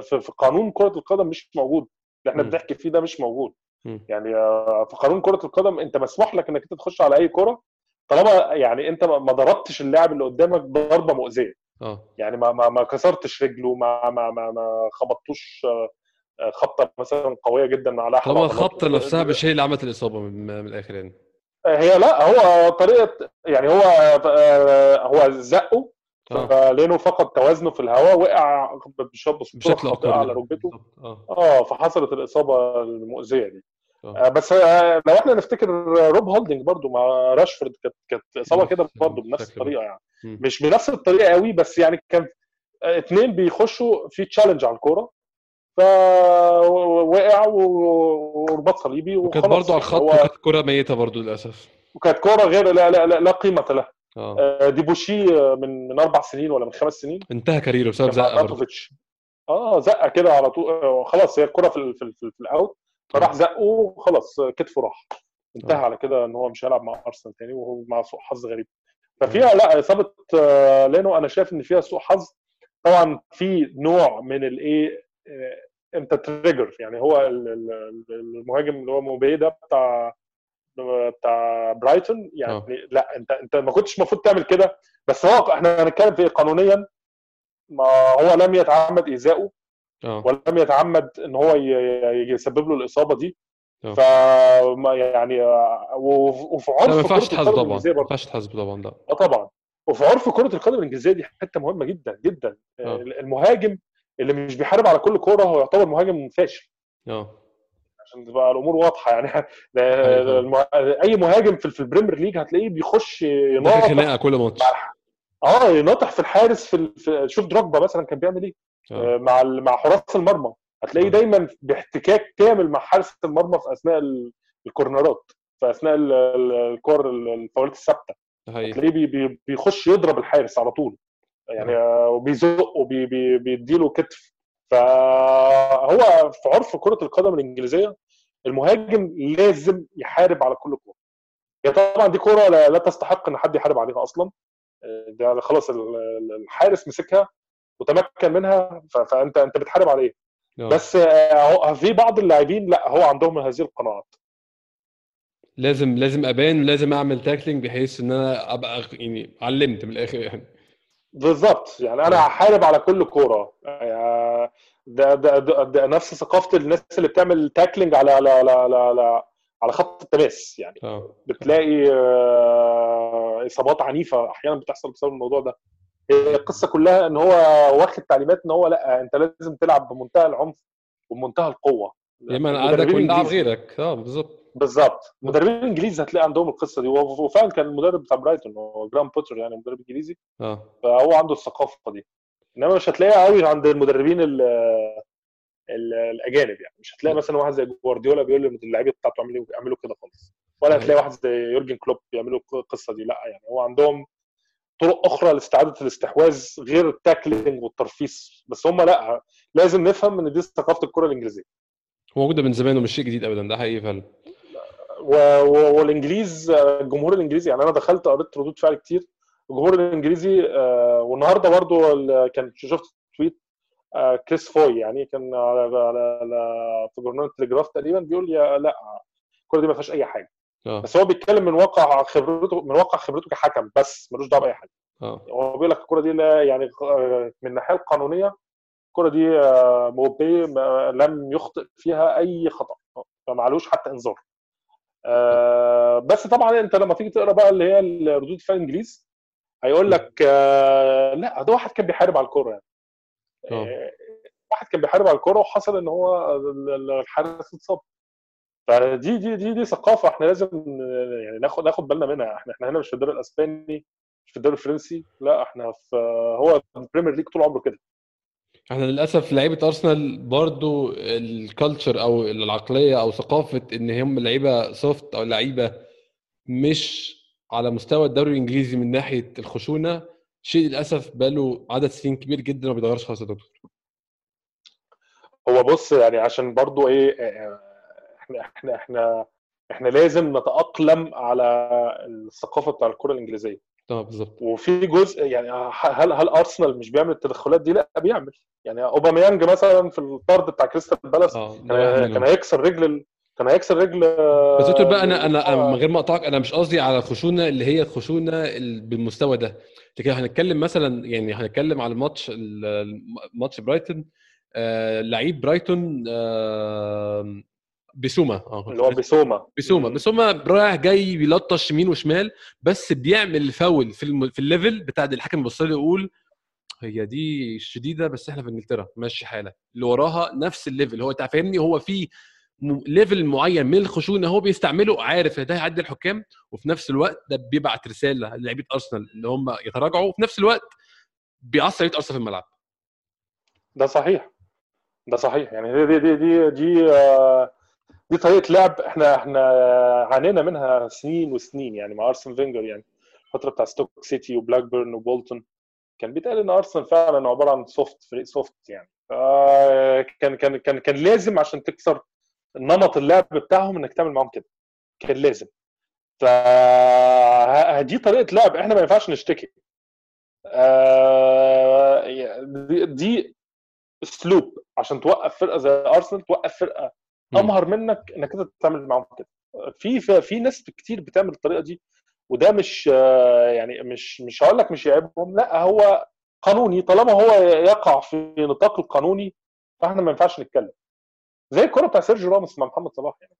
في- قانون كرة القدم مش موجود. اللي إحنا. بنحكي فيه ده مش موجود. مم. يعني آه، في قانون كرة القدم انت مسموح لك انك انت تخش على اي كره طالما يعني انت ما ضربتش اللاعب اللي قدامك ضربة مؤذية. آه. يعني ما ما ما كسرتش رجله ما ما ما, ما خبطتوش آه، خبطة مثلا قوية جدا على طالما الخط نفسها مش هي اللي عملت الإصابة من, من الآخر يعني. هي لا هو طريقة يعني هو آه، هو زقه آه. فلينو فقد توازنه في الهواء وقع بشكل خاطئه على ركبته. بالظبط. آه. فحصلت الإصابة المؤذية دي. آه. آه بس آه لو إحنا نفتكر روب هولدنج برضو مع راشفورد كانت كانت إصابة كده برضو بنفس الطريقة يعني. مش بنفس الطريقة قوي بس يعني كان آه، اتنين بيخشوا في challenge على الكورة. فوقع ورباط صليبي وكانت برضه على الخط هو وكانت كرة ميتة برضه للأسف. وكانت كوره غير لا لا لا, لا قيمة لها. آه. آه، ديبوشي آه، من من أربع سنين ولا من خمس سنين. انتهى career ه بسبب أرناوتوفيتش آه زقة كده على طول. آه، خلاص هي الكرة في في, في, في ال out. فراح زقه وخلاص آه، كتفه راح. انتهى آه. على كده إن هو مش هيلعب مع أرسنال تاني وهو مع سوء حظ غريب. ففيها لا إصابة آه، لينو أنا شايف إن فيها سوء حظ. طبعا في نوع من الإيه آه، ان تريجر يعني هو ال- ال- ال- المهاجم اللي هو موبي ده بتاع بتاع برايتون يعني آه. لا انت انت ما كنتش المفروض تعمل كده بس هو إحنا هنتكلم في؟ قانونيا ما هو لم يتعمد إيذائه آه ولم يتعمد إن هو يسبب له الإصابة دي آه. ف يعني آه، وف- وفي لا ما عرف ينفعش تحاسب القدم طبعا ما ينفعش تحاسب طبعا لا آه طبعا وفي عرف كرة القدم الإنجليزية دي حتة مهمة جدا جدا آه. المهاجم اللي مش بيحارب على كل كورة هو يعتبر مهاجم فاشل آه. عشان تبقى الأمور واضحة يعني. [laughs] أيوة. أي مهاجم في البريمير ليج هتلاقيه بيخش يناطح خناقة كل ماتش. آه يناطح في الحارس في, في شوف دروجبا مثلا كان بيعمل إيه؟ آه. آه، مع مع حراس المرمى. هتلاقيه آه. دايما باحتكاك كامل مع حارس المرمى في أثناء ال- الكورنرات في أثناء ال- ال- الكور ال- الفاولات الثابتة. هتلاقيه بي- بي- بيخش يضرب الحارس على طول. يعني آه، وبيزق وبيديله كتف. فهو في عرف كرة القدم الإنجليزية المهاجم لازم يحارب على كل كورة. هي طبعا دي كورة لا, تستحق إن حد يحارب عليها أصلا. آه، ده خلاص الحارس مسكها وتمكن منها. فأنت أنت بتحارب عليه. بس آه، في بعض اللاعبين لا هو عندهم هذه القناعات. لازم لازم أبان لازم أعمل تاكلينج بحيث إن أنا أبقى يعني علمت من الآخر يعني. بالظبط. يعني أنا هحارب على كل كورة. يعني ده, ده, ده, ده نفس ثقافة الناس اللي بتعمل tackling على على على على, على خط التماس. يعني أوه. بتلاقي آه، إصابات عنيفة أحيانا بتحصل بسبب الموضوع ده. القصة كلها إن هو واخد تعليمات إن هو لأ أنت لازم تلعب بمنتهى العنف وبمنتهى القوة. يا أنا عندك غيرك. آه بالظبط بالظبط مدربين الانجليز هتلاقي عندهم القصة دي. وفعلا كان المدرب بتاع برايتون هو جرام بوتر يعني مدرب إنجليزي. آه. فهو عنده الثقافة دي. إنما مش هتلاقيها قوي عند المدربين ال الأجانب يعني. مش هتلاقي مثلا واحد زي جوارديولا بيقول للعيبه بتاعته اعملوا اعملوا كده خالص. ولا هتلاقي واحد زي يورجن كلوب بيعملوا القصة دي. لا يعني هو عندهم طرق أخرى لاستعادة الاستحواذ غير ال tackling والترفيس بس هم لا لازم نفهم إن دي ثقافة الكرة الإنجليزية. موجودة من زمان ومش شيء جديد ابدا ده حقيقي فعلا والإنجليز الجمهور الإنجليزي يعني أنا دخلت قريت ردود فعل كتير الجمهور الإنجليزي آه، والنهاردة برضو كان شفت tweet آه، كريس فوي يعني كان على على في جورنال التليجراف تقريبا بيقول يا لا الكوره دي ما فيهاش أي حاجة أوه. بس هو بيتكلم من واقع خبرته من واقع خبرته كحكم بس ملوش دعوة بأي حاجة أوه. هو بيقول لك الكوره دي لا يعني آه، من الناحية القانونية الكوره دي موبي لم يخطئ فيها أي خطأ فمعلوش حتى إنذار. آه بس طبعا أنت لما تيجي تقرأ بقى اللي هي ردود فعل الانجليز هيقول لك آه لا ده واحد كان بيحارب على الكوره يعني. آه. واحد كان بيحارب على الكوره وحصل إن هو الحارس اتصاب. فدي دي دي دي ثقافة إحنا لازم يعني ناخد ناخد بالنا منها. إحنا إحنا هنا مش في الدوري الأسباني مش في الدوري الفرنسي لا إحنا في هو البريمير ليج طول عمره كده. إحنا للأسف لعيبة أرسنال برضو ال culture أو العقلية أو ثقافة إن هم لعيبة soft أو لعيبة مش على مستوى الدوري الإنجليزي من ناحية الخشونة شيء للأسف بقاله عدد سنين كبير جدا وما بيتغيرش خالص يا دكتور. هو بص يعني عشان برضو إيه إحنا إحنا إحنا إحنا لازم نتأقلم على الثقافة بتاع الكرة الإنجليزية. آه بالظبط. وفي جزء يعني هل هل أرسنال مش بيعمل التدخلات دي؟ لأ بيعمل. يعني أوباميانج مثلا في الطرد بتاع كريستال بالاس آه، كان, كان هيكسر رجل كان هيكسر رجل بس دكتور بقى أنا أنا من غير ما اقطعك أنا مش قصدي على الخشونة اللي هي الخشونة بالمستوى ده. لكن هنتكلم مثلا يعني هنتكلم على الماتش ماتش برايتون آه لعيب برايتون آه بسوما آه. اللي هو بسوما بسوما بسوما رايح جاي بيلطش يمين وشمال بس بيعمل الفاول في الم... في ال level بتاع الحكم يبص له يقول هي دي شديدة بس إحنا في إنجلترا ماشي حالك. اللي وراها نفس ال level. هو فاهمني؟ هو في level معين من الخشونة هو بيستعمله عارف ده هيعدي الحكام وفي نفس الوقت ده بيبعت رسالة للاعيبه أرسنال إن هم يتراجعوا وفي نفس الوقت بيعصر أرسنال في الملعب. ده صحيح. ده صحيح. يعني دي دي دي دي, آه دي طريقة لعب إحنا إحنا عانينا منها سنين وسنين يعني مع أرسن فينجر يعني الفترة بتاع ستوك سيتي وبلاك بيرن وبولتون. كان بيتقال إن ارسنال فعلا عبارة عن soft فريق soft يعني. كان كان كان كان لازم عشان تكسر نمط اللعب بتاعهم إنك تعمل معاهم كده. كان لازم. فدي طريقة لعب إحنا ما ينفعش نشتكي. دي اسلوب عشان توقف فرقة زي أرسنال توقف فرقة أمهر منك إنك أنت تتعامل معاهم كده. في في ناس كتير بتعمل الطريقة دي وده مش يعني مش مش هقول لك مش يعيبهم لأ هو قانوني. طالما هو يقع في نطاق القانوني فإحنا ما ينفعش نتكلم. زي الكرة بتاع سيرجيو راموس مع محمد صلاح يعني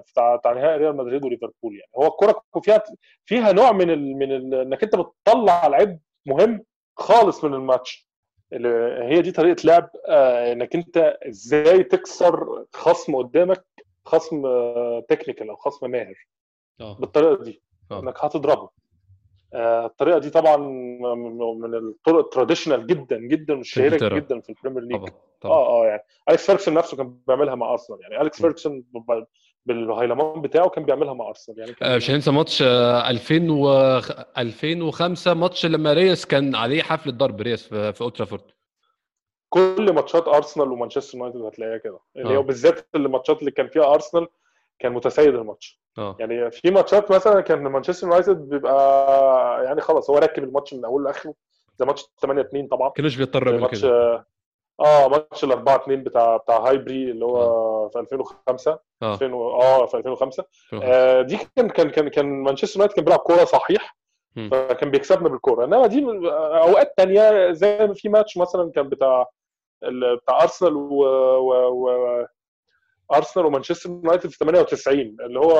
بتاع بتاع نهائي ريال مدريد وليفربول يعني. هو الكرة فيها فيها نوع من ال من ال إنك أنت بتطلع لعيب مهم خالص من الماتش. هي دي طريقة لعب آه، إنك أنت إزاي تكسر خصم قدامك خصم technical أو خصم ماهر أوه. بالطريقة دي أوه. إنك هتضربه آه، الطريقة دي طبعا من الطرق ال traditional جدا جدا والشهيره. جدا في البريمير ليج آه آه يعني اليكس فيرجسون نفسه كان بيعملها مع ارسنال يعني اليكس م. بالهيلمان بتاعه كان بيعملها مع أرسنال يعني كان آه، مش هننسى ماتش آه، 2000 و 2005 ماتش لما ريس كان عليه حفلة ضرب ريس في في أولد ترافورد. كل ماتشات أرسنال ومانشستر يونايتد هتلاقيها كده. اللي آه. هو بالذات الماتشات اللي كان فيها أرسنال كان متسيد الماتش. يعني في ماتشات مثلا كان مانشستر يونايتد بيبقى يعني خلاص هو راكب الماتش من أوله لآخره زي ماتش 8 2 طبعا. كانوش بيضطر ماتش كده. آه ماتش ال 4 2 بتاع بتاع هايبري اللي هو في 2005 آه. 2000 و- آه في 2005 آه دي كان كان كان كان مانشستر يونايتد كان بيلعب كورة صحيح. فكان بيكسبنا بالكورة. إنما دي أوقات تانية زي ما في ماتش مثلا كان بتاع بتاع أرسنال و, و, و أرسنال ومانشستر يونايتد في 98 اللي هو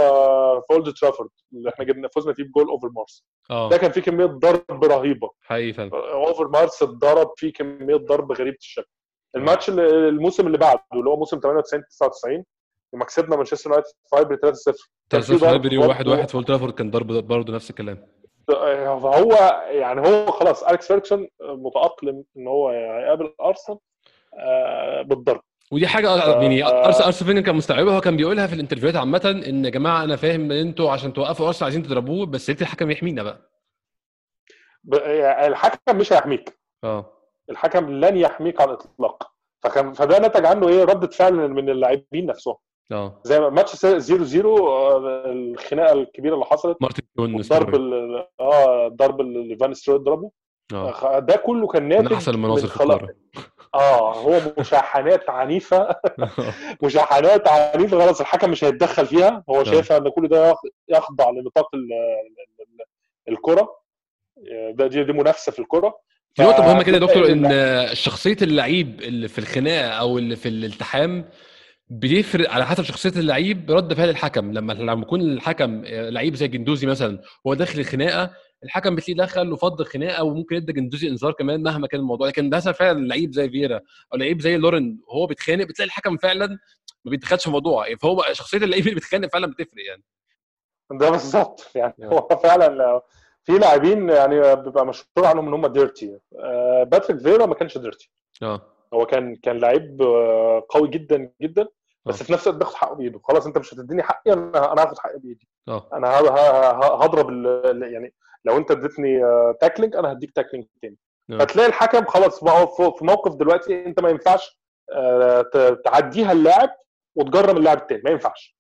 في أولد ترافورد اللي إحنا جبنا فزنا فيه بجول أوفرمارس. آه. ده كان فيه كمية ضرب رهيبة. حقيقي أوفرمارس اتضرب فيه كمية ضرب غريبة الشكل. الماتش الموسم اللي بعده اللي هو موسم 98 99 لما كسبنا مانشستر يونايتد في هايبري 3-0 كان في 3 ضرب هايبري برضه. وواحد واحد في أولد ترافورد كان ضرب برضه نفس الكلام. فهو يعني هو خلاص أليكس فيرجسون متأقلم إن هو هيقابل أرسنال آه، بالضرب. ودي حاجة آه، يعني آه. ارسنال أرسنال فينجر كان مستوعبها؟ هو كان بيقولها في الانترفيوهات عامة إن يا جماعة أنا فاهم إن أنتوا عشان توقفوا أرسنال عايزين تضربوه بس انت الحكم يحمينا بقى. يعني الحكم مش هيحميك. آه. الحكم لن يحميك على الإطلاق. فكان فده نتج عنه إيه؟ رده فعل من اللاعبين نفسهم. آه. زي ما ماتش 0 0 الخناقة الكبيرة اللي حصلت. مارتن الضرب ال- آه الضرب اللي فان نيستلروي ضربه آه. ده كله كان من ناتج أحسن المناظر من آه هو مشاحنات عنيفة. [laughs] [laughs] مشاحنات عنيفة خلاص الحكم مش هيتدخل فيها. هو شايفها إن كل ده يخ- يخضع لنطاق ال- ال- ال- الكرة. ده دي, دي منافسة في الكرة. في نقطة مهمة كده يا دكتور إن شخصية اللعيب اللي في الخناقة أو اللي في الالتحام بيفرق على حسب شخصية اللعيب رد فعل الحكم. لما لما يكون الحكم لعيب زي جندوزي مثلا هو داخل الخناقة الحكم بتلاقيه دخل وفض الخناقة وممكن يدي جندوزي إنذار كمان مهما كان الموضوع. لكن مثلا فعلا لعيب زي فيرا أو لعيب زي لورن وهو بيتخانق بتلاقي الحكم فعلا ما بيتدخلش في الموضوع. فهو شخصية اللعيب اللي بيتخانق فعلا بتفرق يعني. ده بالظبط. يعني هو فعلا في لاعبين يعني بيبقى مشهور عنهم إن هم dirty باتريك فيرا ما كانش dirty آه. هو كان كان لعيب آه، قوي جدا جدا بس آه. في نفس الوقت بياخد حقه بإيده. خلاص أنت مش هتديني حقي أنا أنا هاخد حقي بإيدي. آه. أنا هضرب يعني لو أنت اديتني tackling أنا هديك tackling تاني. آه. فتلاقي الحكم خلاص بقى في في موقف دلوقتي أنت ما ينفعش آه، تعديها اللاعب وتجرم اللاعب التاني. ما ينفعش.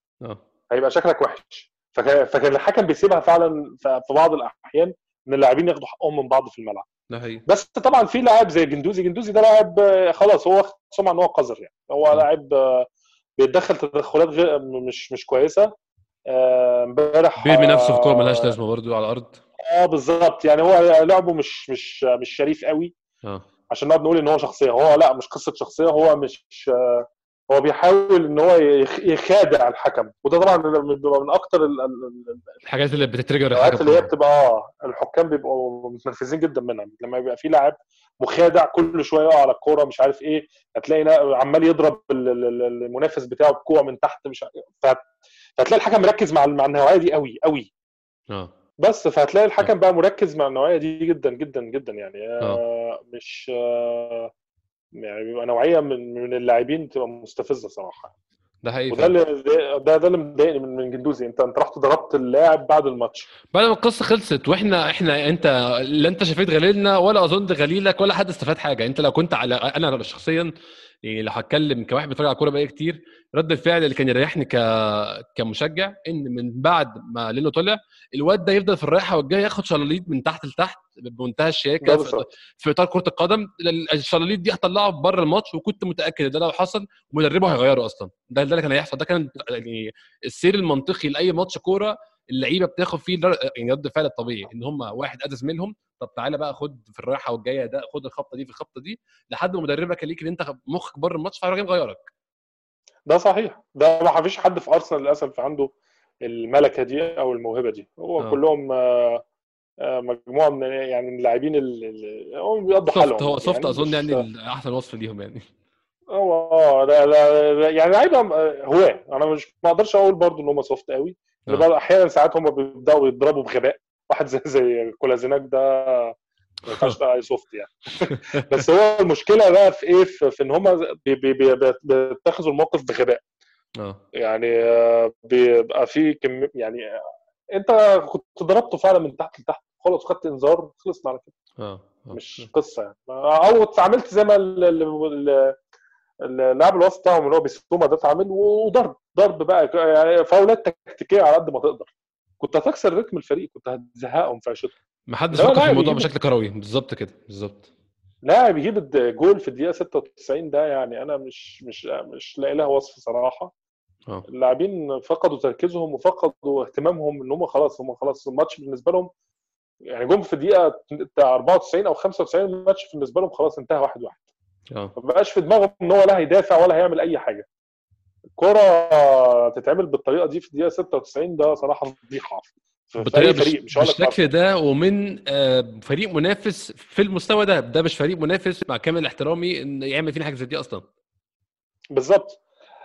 هيبقى شكلك وحش. فكان الحكم بيسيبها فعلا في بعض الأحيان إن اللاعبين ياخدوا حقهم من بعض في الملعب. ده بس طبعا في لاعب زي جندوزي جندوزي ده لاعب آه، خلاص هو سمعة إن هو قذر يعني. هو. لاعب آه، بيتدخل تدخلات غير مش مش كويسة. آه، امبارح بيرمي نفسه في كوره ملهاش آه، لازمة برضه على الأرض. آه بالظبط. يعني هو لعبه مش مش مش شريف قوي. آه. عشان نقعد نقول إن هو شخصية. هو لأ مش قصة شخصية. هو مش آه، هو بيحاول إن هو يخ- يخادع الحكم. وده طبعا بيبقى من أكتر ال- ال- ال- الحاجات اللي الاوقات الحكم اللي هي. بتبقى آه الحكام بيبقوا متنرفزين جدا منها. لما يبقى في لاعب مخادع كل شوية يقع على الكورة مش عارف إيه هتلاقي عمال يضرب ال- ال- ال- المنافس بتاعه بكوع من تحت مش عارف فهت- فهتلاقي الحكم مركز مع مع النوعيه دي قوي قوي. آه. بس فهتلاقي الحكم بقى مركز مع النوعيه دي جدا جدا جدا يعني آه. آه مش آه يعني بيبقى نوعية من من اللاعبين بتبقى مستفزة صراحة. ده حقيقي وده. اللي ده ده اللي مضايقني من من جندوزي. انت انت رحت ضربت اللاعب بعد الماتش. بعد ما القصة خلصت وإحنا إحنا انت لا انت شفيت غليلنا ولا أظن غليلك ولا حد استفاد حاجة. انت لو كنت على أنا شخصيا يعني لو هتكلم كواحد بيتفرج على الكوره بقالي كتير رد الفعل اللي كان يريحني ك... كمشجع إن من بعد ما لينو طلع الواد ده يفضل في الرايحة والجاية ياخد شلاليت من تحت لتحت بمنتهى الشياكة في, في إطار كرة القدم الشلاليت دي هتطلعه بره الماتش وكنت متأكد إن ده لو حصل مدربه هيغيره أصلا. ده ده اللي كان هيحصل. ده كان يعني السير المنطقي لأي ماتش كورة اللعيبة بتاخد فيه يعني رد الفعل الطبيعي إن هم واحد اذى زميلهم طب تعالى بقى خد في الرايحه والجاية ده خد الخبطة دي في الخبطة دي لحد ما مدربك إن أنت مخك بره الماتش فهيروح مغيرك. ده صحيح. ده ما فيش حد في أرسنال للأسف عنده الملكة دي أو الموهبة دي. هو آه. آه. كلهم آه، آه، مجموعة من يعني من اللاعبين اللي هو بيقضوا حالهم. هو soft أظن مش- يعني أحسن وصف ليهم يعني. هو آه لا لا يعني لعيبة آه، هواة. أنا مش ما أقدرش أقول برضو إن هم soft قوي آه. بقى أحيانا ساعات هم بيبدأوا يضربوا بغباء. واحد زي زي كولاسيناك ده ما ينفعش أي soft يعني. [laughs] بس هو المشكلة بقى في إيه؟ في, في إن هم بي بي بي بيتخذوا الموقف بغباء. آه. يعني آه، بيبقى في كم يعني آه، أنت كنت ضربته فعلا من تحت لتحت. خلاص خدت إنذار خلصنا على كده. مش قصة يعني. أو اتعاملت زي ما اللاعب الوسط بتاعهم اللي هو بيسوما ده اتعامل وضرب ضرب بقى يعني فاولات تكتيكية على قد ما تقدر. كنت هتكسر رتم الفريق كنت هتزهقهم في عشتهم ما حدش لا، فكر في الموضوع بشكل كروي. بالظبط كده بالظبط. لاعب يجيب الجول في الدقيقة 96 ده يعني أنا مش مش مش لاقي لها وصف صراحة. آه. اللاعبين فقدوا تركيزهم وفقدوا اهتمامهم إن هم خلاص هم خلاص الماتش بالنسبة لهم يعني جم في الدقيقه بتاع 94 أو 95 الماتش بالنسبة لهم خلاص انتهى واحد واحد. آه. ما بقاش في دماغهم إن هو لا هيدافع ولا هيعمل أي حاجة. الكرة تتعمل بالطريقة دي في الدقيقة 96 ده صراحة فضيحة. بالطريقة فريق. مش بالشكل ده ومن آه، فريق منافس في المستوى ده. ده مش فريق منافس مع كامل احترامي إن يعمل فينا حاجة زي دي أصلا. بالظبط.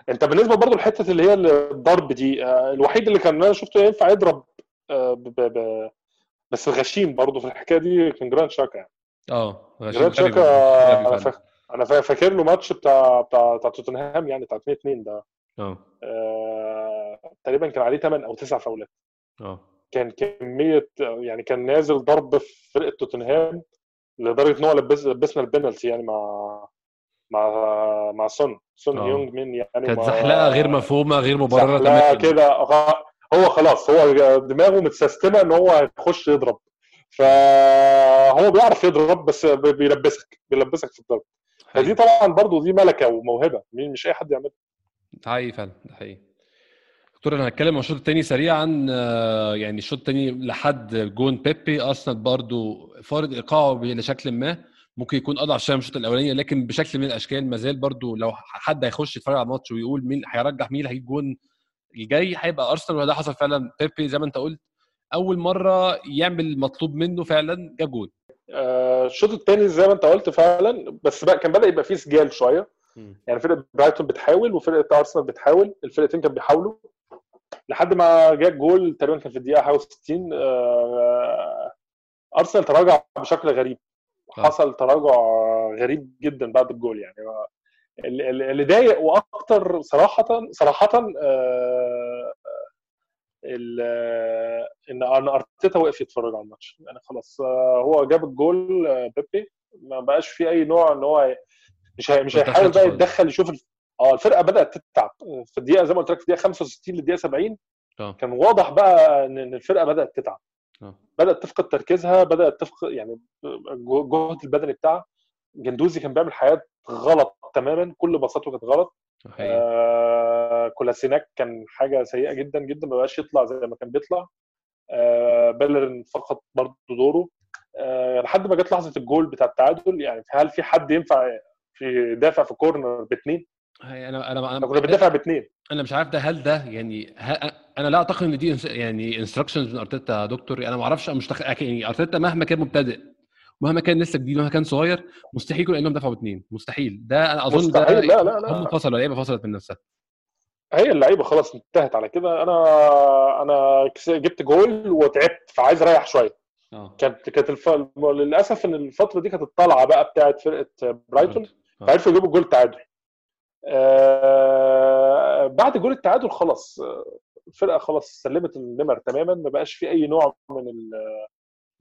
أنت بالنسبة برضو لحتة اللي هي الضرب دي آه، الوحيد اللي كان أنا شفته ينفع يضرب آه،. بس غشيم برضو في الحكاية دي كان جرانيت تشاكا يعني. آه غشيم جرانيت تشاكا أنا. فاكر له ماتش بتاع بتاع بتاع توتنهام يعني بتاع 2 2 ده. آه. آه، تقريبا كان عليه 8 أو 9 فاولات. آه. كان كمية يعني كان نازل ضرب في فرقة توتنهام لدرجة إن هو لبس لبسنا البنالتي يعني مع مع مع سون. سون آه. هيونج مين يعني؟ كانت زحلقة غير مفهومة غير مبررة تماما. كده. هو خلاص هو دماغه متسيستمة إن هو هيخش يضرب. فهو بيعرف يضرب بس بي- بيلبسك بيلبسك في الضرب. فدي طبعا برضو دي ملكة وموهبة. مين- مش أي حد يعملها. ده حقيقي فعلا ده حقيقي. دكتور أنا هتكلم عن الشوط الثاني سريعا آه، يعني الشوط الثاني لحد جون بيبي أرسنال برضو فارض إيقاعه لشكل ما. ممكن يكون أضعف شوية من الشوط الأولاني لكن بشكل من الأشكال ما زال برضو لو حد هيخش يتفرج على الماتش ويقول مين هيرجح مين اللي هيجيب جون الجاي هيبقى أرسنال وده حصل فعلا. بيبي زي ما أنت قلت أول مرة يعمل مطلوب منه فعلا جاب جون. الشوط الثاني زي ما انت قلت فعلا بس بقى كان بدأ يبقى فيه سجال شوية. يعني فرقة برايتون بتحاول وفرقة أرسنال بتحاول الفرقتين كانوا بيحاولوا. لحد ما جاء الجول تقريبا كان في الدقيقة 61 آه، أرسنال تراجع بشكل غريب. آه. حصل تراجع غريب جدا بعد الجول يعني. ال- ال- اللي ضايق وأكتر صراحة صراحة آه، آه، إن إن أرتيتا وقف يتفرج على الماتش. يعني خلاص آه، هو جاب الجول آه، بيبي. ما بقاش في أي نوع إن هو مش هي- مش هيحاول بقى. يتدخل يشوف آه الفرقة بدأت تتعب. في الدقيقة زي ما قلت لك في الدقيقة 65 للدقيقة 70 آه. كان واضح بقى ان الفرقة بدأت تتعب. آه. بدأت تفقد تركيزها بدأت تفقد يعني الجهد البدني بتاعها. جندوزي كان بيعمل حاجات غلط تماما كل باصاته كانت غلط. آه كولاسيناك كان حاجة سيئة جدا جدا ما بقاش يطلع زي ما كان بيطلع. آه بيليرين فقد برضه دوره. آه لحد ما جت لحظة الجول بتاع التعادل يعني هل في حد ينفع في يدافع في كورنر باثنين؟ هي أنا أنا إحنا كنا أنا بندافع باثنين أنا مش عارف ده هل ده يعني أنا لا أعتقد إن دي يعني instructions من أرتيتا يا دكتور أنا ما أعرفش مش تخ... يعني أرتيتا مهما كان مبتدئ مهما كان لسه جديد مهما كان صغير مستحيل يكون انهم دفعوا باثنين مستحيل. ده أنا أظن ده لا لا لا هم فصلوا اللعيبه فصلت من نفسها. هي اللعيبة خلاص انتهت على كده. أنا أنا جبت جول وتعبت فعايز أريح شوية. آه. كانت كانت الف... للأسف إن الفترة دي كانت الطلعة بقى بتاعت فرقة برايتون. آه. فعرفوا يجيبوا جول تعادل. آه بعد جول التعادل خلاص آه، الفرقه خلاص سلمت النمر تماما. ما بقاش في أي نوع من ال...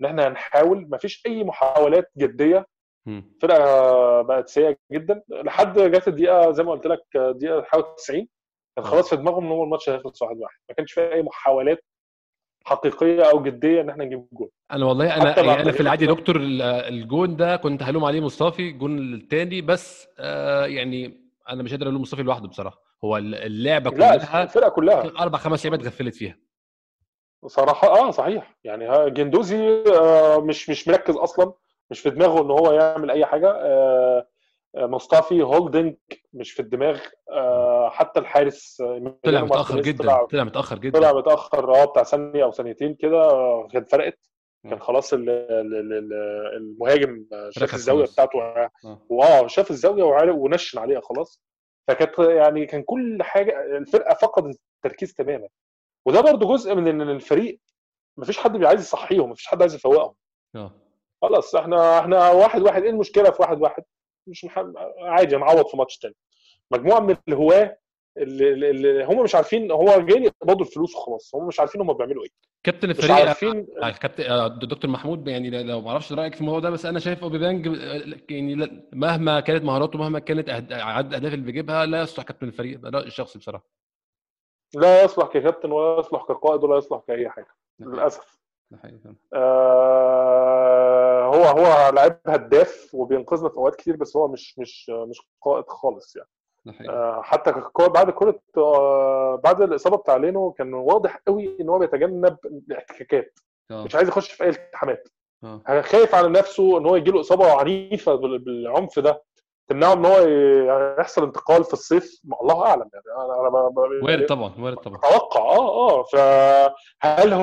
إن إحنا هنحاول ما فيش أي محاولات جدية. مم. الفرقه بقت سيئة جدا. لحد جت الدقيقة زي ما قلت لك دقيقة 91 كان خلاص في دماغهم إن هو الماتش هيخلص 1-1 ما كانش في أي محاولات حقيقية أو جدية إن إحنا نجيب جول أنا والله أنا يعني أنا في العادي دكتور ال- الجون ده كنت هلوم عليه مصطفي الجون الثاني بس آه يعني أنا مش قادر ألوم مصطفي لوحده بصراحة. هو اللعبة لا كلها الفرقة كلها. أربع خمس لعيبات غفلت فيها. صراحة آه صحيح. يعني جندوزي آه مش مش مركز أصلا مش في دماغه إن هو يعمل أي حاجة. آه آه، مصطفي هولدنج مش في الدماغ. آه حتى الحارس آه، طلع متأخر جدا طلع متأخر جدا. طلع متأخر آه بتاع ثانية أو ثانيتين كده آه، كانت فرقت. كان. خلاص ال- ال- ال- ال- المهاجم شاف الزاوية. بتاعته. واه شاف الزاوية وعارف ونشن عليها خلاص. فكانت يعني كان كل حاجة الفرقة فقدت التركيز تماما. وده برضو جزء من إن الفريق مفيش حد بيعايز يصحيهم مفيش حد عايز يفوقهم. آه. خلاص إحنا إحنا واحد واحد إيه المشكلة في واحد واحد؟ مش مح... عادي نعوض في ماتش تاني. مجموعة من الهواة اللي, اللي هم مش عارفين هو جايين يقبضوا الفلوس وخلاص هم مش عارفين هم بيعملوا إيه. كابتن مش الفريق عارفين آه، كابتن آه، دكتور محمود يعني لو ما أعرفش رأيك في الموضوع ده بس أنا شايف اوبيبانج آه، يعني مهما كانت مهاراته مهما كانت عدد الاهداف اللي بيجيبها لا يصلح كابتن الفريق ده رايي الشخصي بصراحة. لا يصلح ككابتن ولا يصلح كقائد ولا يصلح كأي حاجة ده حقيقي. للأسف. ده حقيقي فعلا. آه هو هو لعيب هداف وبينقذنا في أوقات كتير بس هو مش مش مش قائد خالص يعني. آه حتى بعد كرة آه بعد الإصابة بتاع لينو كان واضح قوي إن هو بيتجنب الاحتكاكات. آه. مش عايز يخش في أي التحامات. آه. خايف على نفسه إن هو يجي له إصابة عنيفة بال- بالعنف ده. تمنعه إن هو يحصل انتقال في الصيف؟ ما الله أعلم يعني. أنا أنا وارد طبعا وارد طبعا. أتوقع آه آه. فهل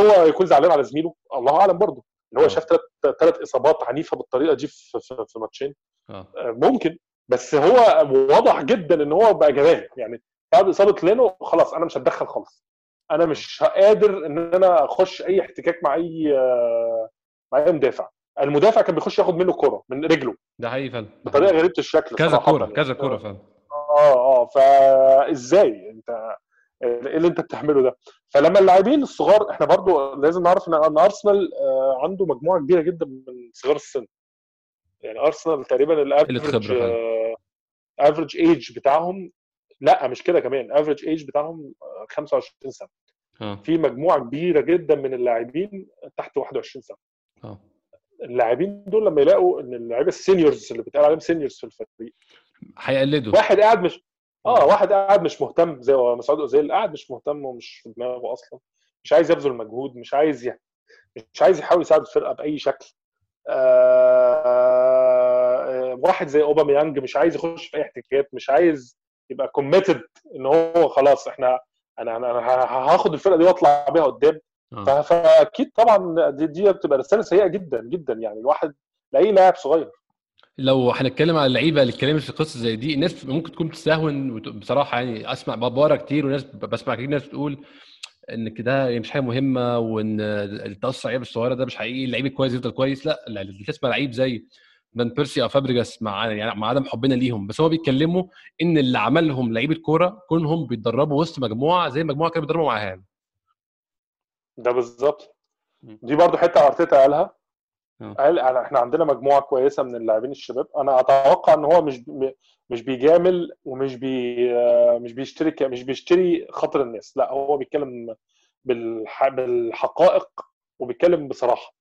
هو يكون زعلان على زميله؟ الله أعلم برضه. إن هو آه. شاف ثلاث ثلاث إصابات عنيفة بالطريقة دي في في, في ماتشين. آه. آه، ممكن. بس هو واضح جدا إن هو بقى جبان. يعني بعد إصابة لينو خلاص أنا مش هتدخل خالص. أنا مش قادر إن أنا أخش أي احتكاك مع أي آه، مع أي مدافع. المدافع كان بيخش ياخد منه الكرة من رجله. ده حقيقي فعلا. بطريقة. غريبة الشكل كذا كورة يعني. كذا كورة فعلا. آه آه فازاي أنت إيه اللي أنت بتعمله ده؟ فلما اللاعبين الصغار إحنا برضو لازم نعرف إن أرسنال آه، عنده مجموعة كبيرة جدا من صغار السن. يعني أرسنال تقريبا ال average. average age بتاعهم لا مش كده كمان. average age بتاعهم آه، 25 سنة. آه. في مجموعة كبيرة جدا من اللاعبين تحت 21 سنة. آه. اللاعبين دول لما يلاقوا إن اللعيبة ال seniors اللي بيتقال عليهم seniors في الفريق هيقلدوا. واحد قاعد مش آه واحد قاعد مش مهتم زي مسعود أوزيل قاعد مش مهتم ومش في دماغه أصلا. مش عايز يبذل مجهود مش عايز ي... مش عايز يحاول يساعد الفرقة بأي شكل. آه... واحد زي أوباميانج مش عايز يخش في أي احتكاكات مش عايز يبقى committed إن هو خلاص إحنا أنا أنا هاخد الفرقة دي وأطلع بيها قدام. آه. فأكيد طبعا دي, دي بتبقى رسالة سيئة جدا جدا يعني الواحد لاي لاعب صغير. لو هنتكلم على اللعيبة اللي اتكلمت في قصة زي دي الناس ممكن تكون بتستهون بصراحة يعني أسمع بابارا كتير وناس بسمع كتير ناس بتقول ان كده مش حاجة مهمة وإن التأثر اللعيبة الصغيرة ده مش حقيقي اللعيب الكويس يفضل كويس. لا اللي تسمع لعيب زي فان بيرسي أو فابريجاس مع يعني مع عدم حبنا ليهم. بس هو بيتكلموا إن اللي عملهم لعيبة كورة كونهم بيتدربوا وسط مجموعة زي مجموعة كانوا بيتدربوا معاها ده بالظبط. دي برضو حتة أرتيتا قالها آه. قال أنا- إحنا عندنا مجموعة كويسة من اللاعبين الشباب أنا أتوقع إن هو مش مش بيجامل ومش بي آه، مش بيشتري مش بيشتري خاطر الناس لا هو بيتكلم بالح... بالحقائق وبيتكلم بصراحة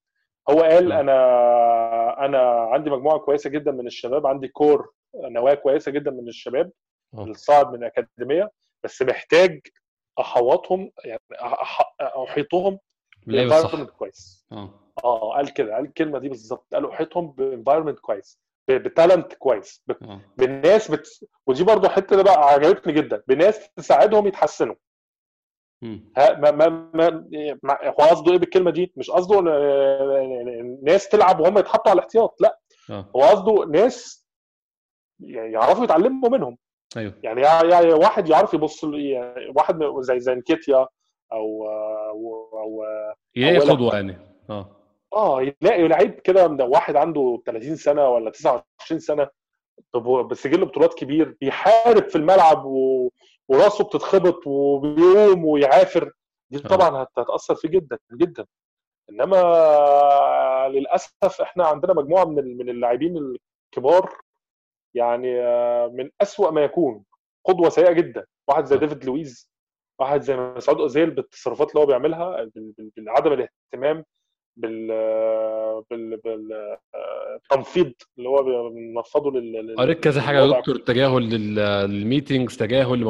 هو قال. أنا أنا عندي مجموعة كويسة جدا من الشباب عندي core نواة كويسة جدا من الشباب آه. الصاعد من الاكاديميه بس محتاج أحوطهم يعني أحيطهم ب environment كويس. آه. آه قال كده قال الكلمة دي بالظبط. قال أحيطهم ب environment كويس ب talent كويس ب- آه. بالناس بت... ودي برضو حتة اللي بقى عجبتني جدا بناس تساعدهم يتحسنوا. ها ما ما ما ما- هو قصده إيه بالكلمة دي؟ مش قصده ناس تلعب وهم يتحطوا على الاحتياط لا. آه. هو قصده ناس يعرفوا يتعلموا منهم. أيوه. يعني يعني واحد يعرف يبص يعني واحد زي زي نكيتيا أو أو يلاقي. قدوة يعني. آه. آه يلاقي لعيب كده واحد عنده 30 سنة ولا 29 سنة بسجل بطولات كبير بيحارب في الملعب و... وراسه بتتخبط وبيقوم ويعافر. دي آه. طبعا هت- هتأثر فيه جدا جدا. إنما للأسف إحنا عندنا مجموعة من من اللاعبين الكبار يعني آه، من أسوأ ما يكون قدوة سيئة جدا واحد زي آه. ديفيد لويز واحد زي مسعود أوزيل بالتصرفات اللي هو بيعملها بال- بعدم الاهتمام بال بال بالتنفيض اللي هو بينفضه لل قريت كذا حاجة يا. دكتور تجاهل لل- للميتينجز تجاهل.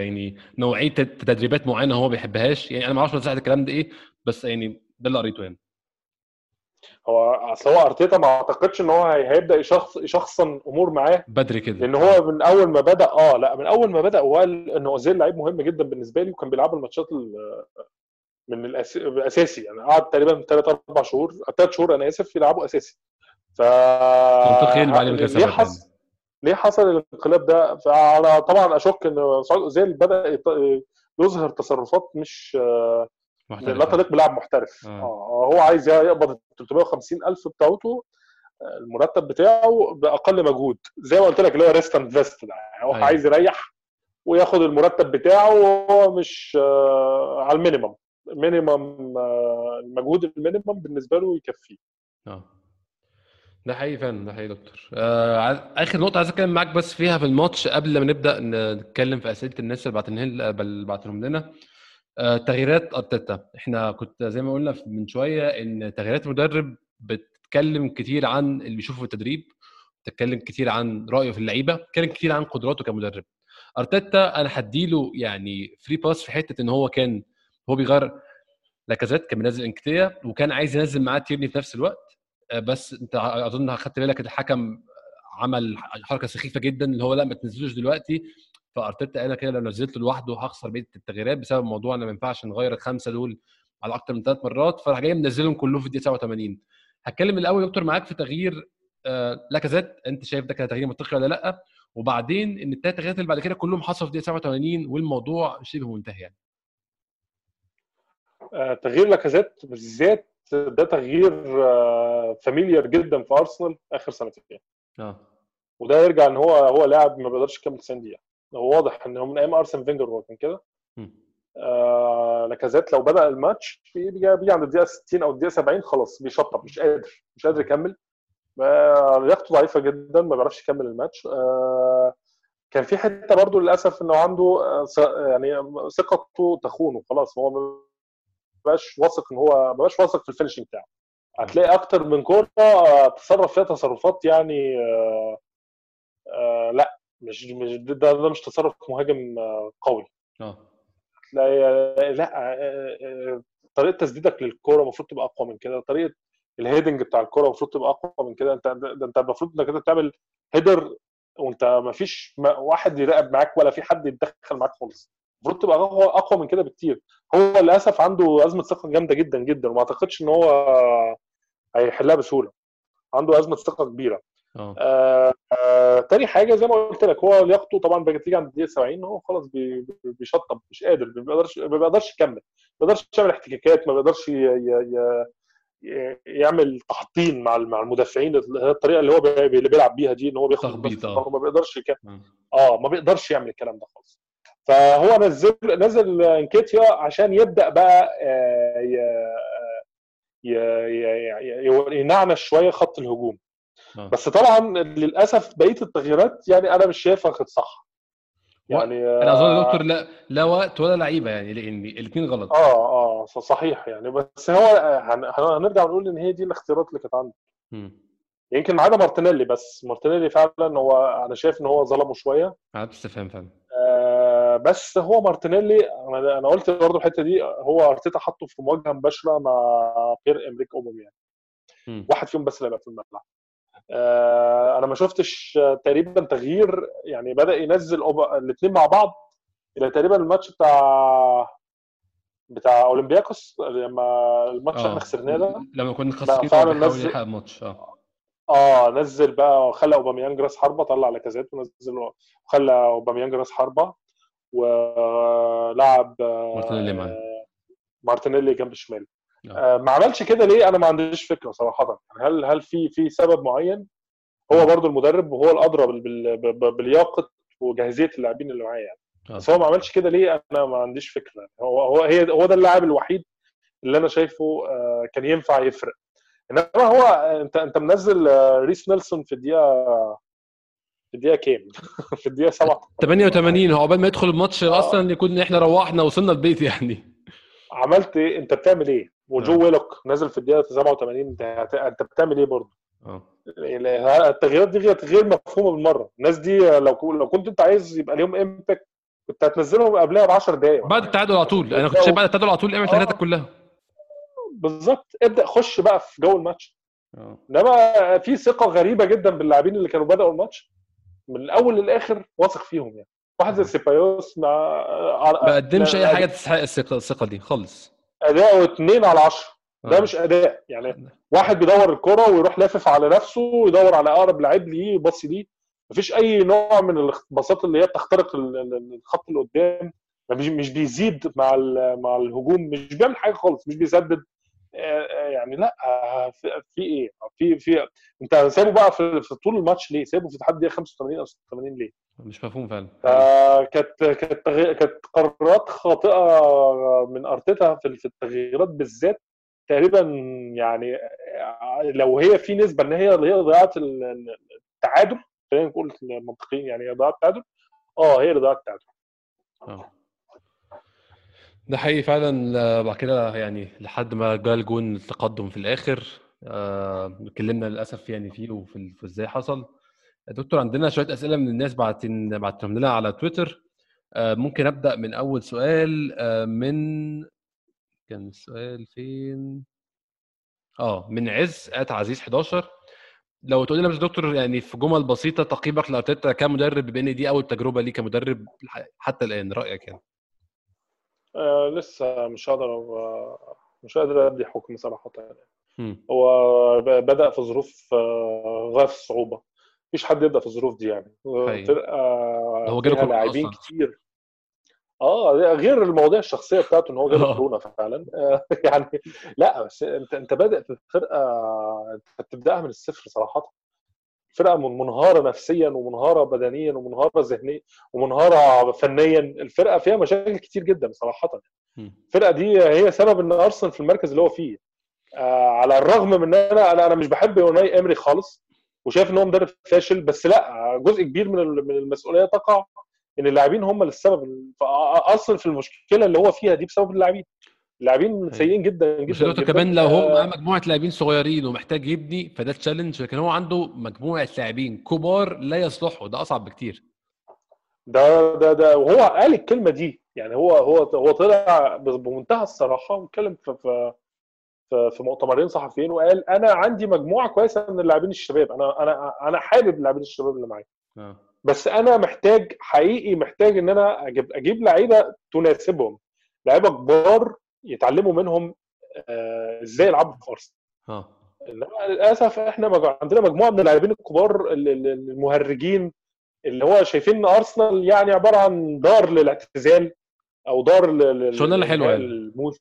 يعني نوعية تد- تدريبات معينة هو ما بيحبهاش يعني أنا ما أعرفش الكلام ده إيه بس يعني ده اللي قريته يعني هو أصل هو أرتيتا ما أعتقدش إن هو هي- هيبدأ يشخص يشخصن أمور معاه. بدري كده. لأن هو من أول ما بدأ آه لأ من أول ما بدأ هو قال إن أوزيل لعيب مهم جدا بالنسبة لي وكان بيلعب الماتشات ال- من الأس... الأساسي. يعني قعد تقريبا ثلاث أربع شهور ثلاث شهور أنا آسف يلعبوا أساسي. ف منطقي ليه ثبت حصل ليه حصل الانقلاب ده؟ فأنا طبعا أشك إن مسعود أوزيل بدأ يظهر تصرفات مش محترف لا تليق بلاعب محترف. آه. آه هو عايز يقبض ال 350 ألف بتاعته آه، المرتب بتاعه بأقل مجهود زي ما قلت لك اللي هو rest and vest ده. يعني هو أيوة. عايز يريح وياخد المرتب بتاعه وهو مش آه، على ال minimum. minimum آه، المجهود ال minimum بالنسبة له يكفيه. آه. ده حقيقي فعلا ده حقيقي دكتور. آه آخر نقطة عايز أتكلم معاك بس فيها في الماتش قبل ما نبدأ نتكلم في أسئلة الناس اللي بعتنها بعتهم لنا. آه تغييرات ارتيتا إحنا كنت زي ما قلنا من شوية إن تغييرات المدرب بتتكلم كتير عن اللي بيشوفه في التدريب بتتكلم كتير عن رأيه في اللعيبة بتتكلم كتير عن قدراته كمدرب. أرتيتا أنا هديله يعني free pass في حتة إن هو كان هو بيغير لاكازيت كان بينزل إنكتيا وكان عايز ينزل معاه تيرني في نفس الوقت. آه، بس أنت أظن أخدت بالك الحكم عمل حركة سخيفة جدا اللي هو لأ ما تنزلوش دلوقتي. فأرتيتا قال كده لو نزلته لوحده هخسر بقية التغييرات بسبب موضوع ان ما ينفعش نغير الخمسة دول على أكتر من ثلاث مرات فراح جاي منزلهم كلهم في الدقيقة 87 هتكلم الأول يا دكتور معاك في تغيير آه، لاكازيت أنت شايف ده كان تغيير منطقي ولا لأ؟ وبعدين إن الثلاث تغييرات اللي بعد كده كلهم حصلوا في الدقيقة 87 والموضوع شبه منتهي يعني. آه، تغيير لاكازيت بالذات ده تغيير familiar جدا في أرسنال آخر سنتين. آه. وده يرجع إن هو هو لاعب ما بيقدرش يكمل 90 دقيقة. هو واضح إن هو من أيام أرسن فينجر هو كان كده. آه لاكازيت لو بدأ الماتش بيجي عند الدقيقة 60 أو الدقيقة 70 خلاص بيشطب مش قادر مش قادر يكمل. لياقته ضعيفة جدا ما بيعرفش يكمل الماتش. آه، كان في حتة برضو للأسف إنه عنده آه، يعني ثقته تخونه خلاص. هو ما بقاش واثق إن هو ما بقاش واثق في ال finishing بتاعه. هتلاقي أكتر من كورة آه، تصرف فيها تصرفات يعني آه، آه، لأ. مش مش ده, ده مش تصرف مهاجم آه، قوي. آه. لا لا آه، آه، طريقة تسديدك للكورة المفروض تبقى أقوى من كده. طريقة ال heading بتاع الكورة المفروض تبقى أقوى من كده. أنت ده أنت المفروض إنك أنت تعمل هيدر وأنت ما فيش واحد يراقب معاك ولا في حد يتدخل معاك خالص. المفروض تبقى أقوى أقوى من كده بكتير. هو للأسف عنده أزمة ثقة جامدة جدا جدا وما أعتقدش إن هو هيحلها بسهولة. عنده أزمة ثقة كبيرة. آه آه تاني حاجة زي ما قلت لك هو لياقته طبعا بقت تيجي عند الدقيقة 70 هو خلاص بي- بي- بيشطب مش قادر ما بيقدرش ما بيقدرش يكمل ما بيقدرش يعمل احتكاكات ما بيقدرش يعمل تحطين مع مع المدافعين الطريقة اللي هو اللي بيلعب بيها دي إن هو بياخد تخبيط، آه. ما بيقدرش يكمل. آه ما بيقدرش يعمل الكلام ده خالص فهو نزل نزل إنكيتيا عشان يبدأ بقى ينعنش شوية خط الهجوم آه. بس طبعا للأسف بقية التغييرات يعني أنا مش شايفها كانت صح. يعني أنا أظن يا دكتور لا لا وقت ولا لعيبة يعني لأن الاثنين غلط. آه آه صحيح يعني. بس هو هن- هن- هنرجع نقول إن هي دي الاختيارات اللي كانت عنده. يمكن ما عدا مارتينيلي بس. مارتينيلي فعلا هو أنا شايف إن هو ظلمه شوية. علامة استفهام فعلا. آه بس هو مارتينيلي أنا أنا قلت برضه الحتة دي هو أرتيتا حطه في مواجهة مباشرة مع بيير إيمريك أوباميانج. مم. واحد فيهم بس اللي هيبقى في الملعب. آه أنا ما شفتش آه، تقريبا تغيير يعني بدأ ينزل الاثنين مع بعض إلى تقريبا الماتش بتاع بتاع أولمبياكوس لما الماتش اللي إحنا خسرناه ده. لما كنا خاسرين فعلا نزل- يلحق الماتش آه. آه نزل بقى وخلى أوباميانج راس حربة طلع لاكازيت ونزل وخلى أوباميانج راس حربة ولعب آه، مارتينيلي معاه. مارتينيلي جنب الشمال. آه. آه، ما عملش كده ليه أنا ما عنديش فكرة صراحة يعني هل هل في في سبب معين هو برضو المدرب وهو الأدرى بلياقه وجاهزية اللاعبين اللي معاه يعني آه. بس هو ما عملش كده ليه أنا ما عنديش فكرة هو هو هي هو ده اللاعب الوحيد اللي أنا شايفه كان ينفع يفرق إنما هو انت أنت منزل ريس نيلسون في الدقيقه في الدقيقة كام؟ [laughs] في الدقيقة 7 88 هو قبل ما يدخل الماتش آه. أصلا يكون إحنا روحنا وصلنا البيت يعني عملت إيه؟ أنت بتعمل إيه؟ وجو آه. ويلوك نازل في الدقيقة 87 انت انت بتعمل إيه برضه؟ آه. التغييرات دي غير مفهومة بالمرة الناس دي لو لو كنت انت عايز يبقى ليهم impact كنت هتنزلهم قبلها ب 10 دقائق بعد التعادل على طول. أنا كنت شايف بعد التعادل على طول اعمل آه. تغييراتك كلها. بالظبط. ابدأ خش بقى في جو الماتش. آه. إنما في ثقة غريبة جدا باللاعبين اللي كانوا بدأوا الماتش. من الأول للآخر واثق فيهم يعني. واحد زي سيبايوس مع ما قدمش أي حاجة تستحق الثقة دي خالص. اداؤه 2 على 10 ده آه. مش أداء. يعني واحد بيدور الكرة ويروح لافف على نفسه ويدور على أقرب لعيب ليه يبصي ليه. مفيش أي نوع من الاختصاصات اللي هي بتخترق ال- ال- الخط اللي قدام. مش بيزيد مع مع الهجوم. مش بيعمل حاجة خالص مش بيسدد. آه، آه، يعني لا في, في إيه؟ في في أنت سايبه بقى في, في طول الماتش ليه؟ سايبه في لحد دقيقه 85 أو 86 ليه؟ مش مفهوم فعلا. فكانت كانت تغي- كانت قرارات خاطئة من أرتيتا في التغييرات بالذات. تقريبا يعني لو هي في نسبة إن هي هي ضيعت ال- ال- التعادل خلينا نقول منطقيا يعني هي ضيعت التعادل. آه هي اللي ضيعت التعادل. آه. ده حقيقي فعلا. آه، بعد كده يعني لحد ما جه الجون التقدم في الآخر آه، اتكلمنا للأسف يعني فيه وفي إزاي حصل. دكتور عندنا شوية أسئلة من الناس بعتين بعتهم لنا على تويتر. آه، ممكن أبدأ من أول سؤال. آه، من كان السؤال فين؟ آه من عز ات عزيز 11 لو تقول لنا بس دكتور يعني في جمل بسيطة تقييمك لارتيتا كمدرب بما إن دي أول تجربة ليه كمدرب حتى الآن رأيك يعني؟ آه لسه مش هقدر مش قادر أدي حكم صراحة يعني. هو بدأ في ظروف غايه في الصعوبه مفيش حد يبدا في الظروف دي يعني. فرقه هو جاله لاعبين. كتير آه غير المواضيع الشخصية بتاعته إن هو جاله آه. كورونا فعلا آه، [laughs] يعني لا بس أنت أنت بادئ في فرقة أنت بتبدأها من الصفر صراحة فرقة من- منهارة نفسيا ومنهارة بدنيا ومنهارة ذهنيا ومنهارة فنيا الفرقة فيها مشاكل كتير جدا صراحة. الفرقة دي هي سبب إن أرسنال في المركز اللي هو فيه آه على الرغم من إن أنا أنا أنا مش بحب يوناي إمري خالص وشايف إن هو مدرب فاشل بس لأ جزء كبير من من المسؤولية تقع إن اللاعبين هم اللي السبب أصلا في المشكلة اللي هو فيها دي بسبب اللاعبين. اللاعبين سيئين جدا جدا جداً. كمان لو هو آه، معاه مجموعة لاعبين صغيرين ومحتاج يبني فده تشالنج لكن هو عنده مجموعة لاعبين كبار لا يصلحوا ده أصعب بكتير. ده ده ده وهو قال الكلمة دي يعني هو هو هو طلع بمنتهى الصراحة واتكلم في في مؤتمرين صحفيين وقال أنا عندي مجموعة كويسة من اللاعبين الشباب أنا أنا أنا حابب اللاعبين الشباب اللي معايا. آه. بس أنا محتاج حقيقي محتاج إن أنا أجيب أجيب لعيبة تناسبهم لعيبة كبار يتعلموا منهم آه، إزاي يلعبوا في أرسنال. آه. إنما للأسف إحنا مج- عندنا مجموعة من اللاعبين الكبار ال- ال- المهرجين اللي هو شايفين إن أرسنال يعني عبارة عن دار للاعتزال أو دار يعني. الموت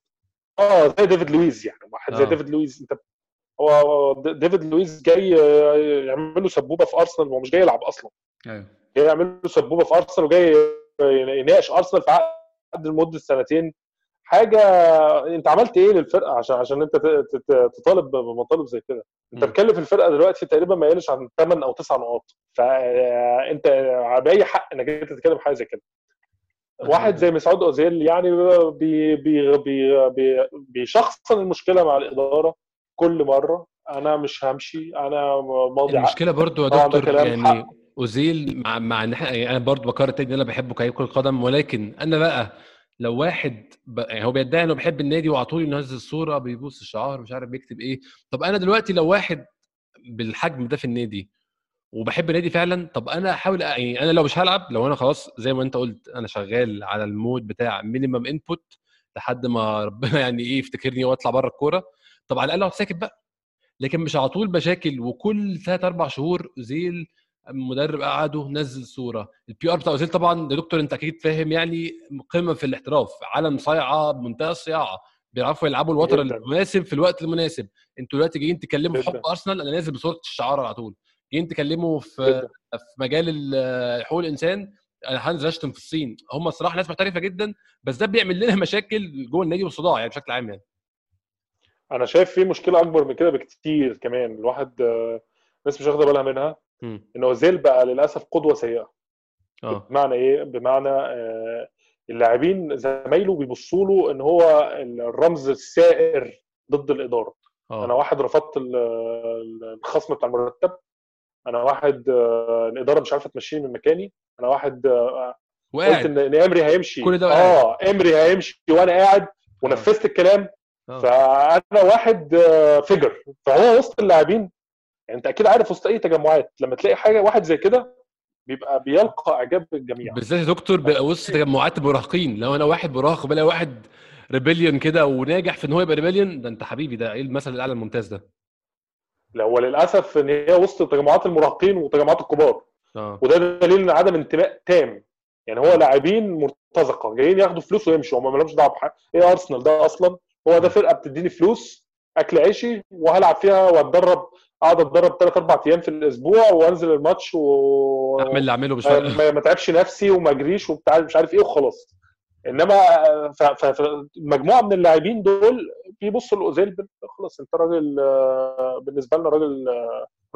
آه زي ديفيد لويز يعني. واحد زي آه. ديفيد لويز انت هو ديفيد لويز جاي آه، يعمل له سبوبة في أرسنال هو مش جاي يلعب أصلا. أيوه. جاي يعمل له سبوبة في أرسنال وجاي يناقش أرسنال في عقد لمدة سنتين. حاجة أنت عملت إيه للفرقة؟ عشان عشان أنت تطالب بمطالب زي كده. أنت. مكلف الفرقة دلوقتي تقريبا ما يقلش عن 8 أو 9 نقاط. فانت بأي حق إنك أنت تتكلم حاجة زي كده. واحد [laughs] زي مسعود أوزيل يعني بي بي بي بي بيشخصن المشكلة مع الإدارة كل مرة. أنا مش همشي. أنا ماضي المشكلة برضو يا دكتور يعني حق. أوزيل مع مع إن يعني أنا برضو بكرر تاني إن أنا بحبه كلاعب كره قدم ولكن أنا بقى لو واحد ب... يعني هو بيدعي إنه بيحب النادي وعلى طول ينزل صورة بيبوس الشعار مش عارف بيكتب إيه. طب أنا دلوقتي لو واحد بالحجم ده في النادي وبحب النادي فعلا. طب أنا أحاول يعني أنا لو مش هلعب لو أنا خلاص زي ما أنت قلت أنا شغال على ال mood بتاع minimum input لحد ما ربنا [laughs] يعني إيه يفتكرني وأطلع بره الكورة. طب على الأقل أقعد ساكت بقى. لكن مش على طول مشاكل وكل ثلاث أربع شهور اوزيل مدرب قعده نزل صورة. ال PR بتاع اوزيل طبعا ده دكتور أنت أكيد فاهم يعني قمة في الاحتراف. عالم صايعة بمنتهى الصياعه بيعرفوا يلعبوا الوتر. المناسب في الوقت المناسب. أنتوا دلوقتي جايين تكلموا. حب أرسنال أنا نازل بصورة الشعار على طول. جايين تكلموا في في مجال ال- حقوق الإنسان أنا هنزل اشتم في الصين. هم الصراحه ناس محترفة جدا بس ده بيعمل لنا مشاكل جوه النادي والصداع يعني بشكل عام يعني. أنا شايف في مشكلة أكبر من كده بكتير كمان. الواحد آه، الناس مش واخدة بالها منها مم. ان اوزيل بقى للأسف قدوة سيئة. آه. بمعنى إيه؟ بمعنى آه، اللاعبين زمايله بيبصوا له إن هو الرمز السائر ضد الإدارة. أنا آه واحد رفضت ال- ال- الخصم بتاع المرتب أنا واحد آه، الإدارة مش عارفة تمشيني من مكاني. أنا واحد آه، قلت وقاعد إن إمري هيمشي. كل ده وقاعد. آه إمري هيمشي وأنا قاعد ونفذت الكلام. آه. فأنا واحد فيجر فهو وسط اللاعبين يعني أنت أكيد عارف وسط أي تجمعات لما تلاقي حاجة واحد زي كده بيبقى بيلقى إعجاب الجميع. بالذات يا دكتور بقى وسط تجمعات المراهقين. لو أنا واحد مراهق بلاقي واحد rebellion كده وناجح في إن هو يبقى rebellion ده أنت حبيبي ده إيه المثل الأعلى الممتاز ده؟ هو للأسف إن هي وسط تجمعات المراهقين وتجمعات الكبار. آه. وده دليل إن عدم انتماء تام. يعني هو لاعبين مرتزقة جايين ياخدوا فلوس ويمشوا. هم ما لهمش دعوة بحاجه إيه أرسنال ده أصلا؟ هو ده فرقة بتديني فلوس أكل عيشي وهلعب فيها وأتدرب أقعد أتدرب ثلاث أربع أيام في الأسبوع وأنزل الماتش و أعمل اللي أعمله مش فارق ما تعبش نفسي وما أجريش وبتاع مش عارف إيه وخلاص. إنما فمجموعه من اللاعبين دول بيبصوا لأوزيل خلاص أنت راجل بالنسبة لنا راجل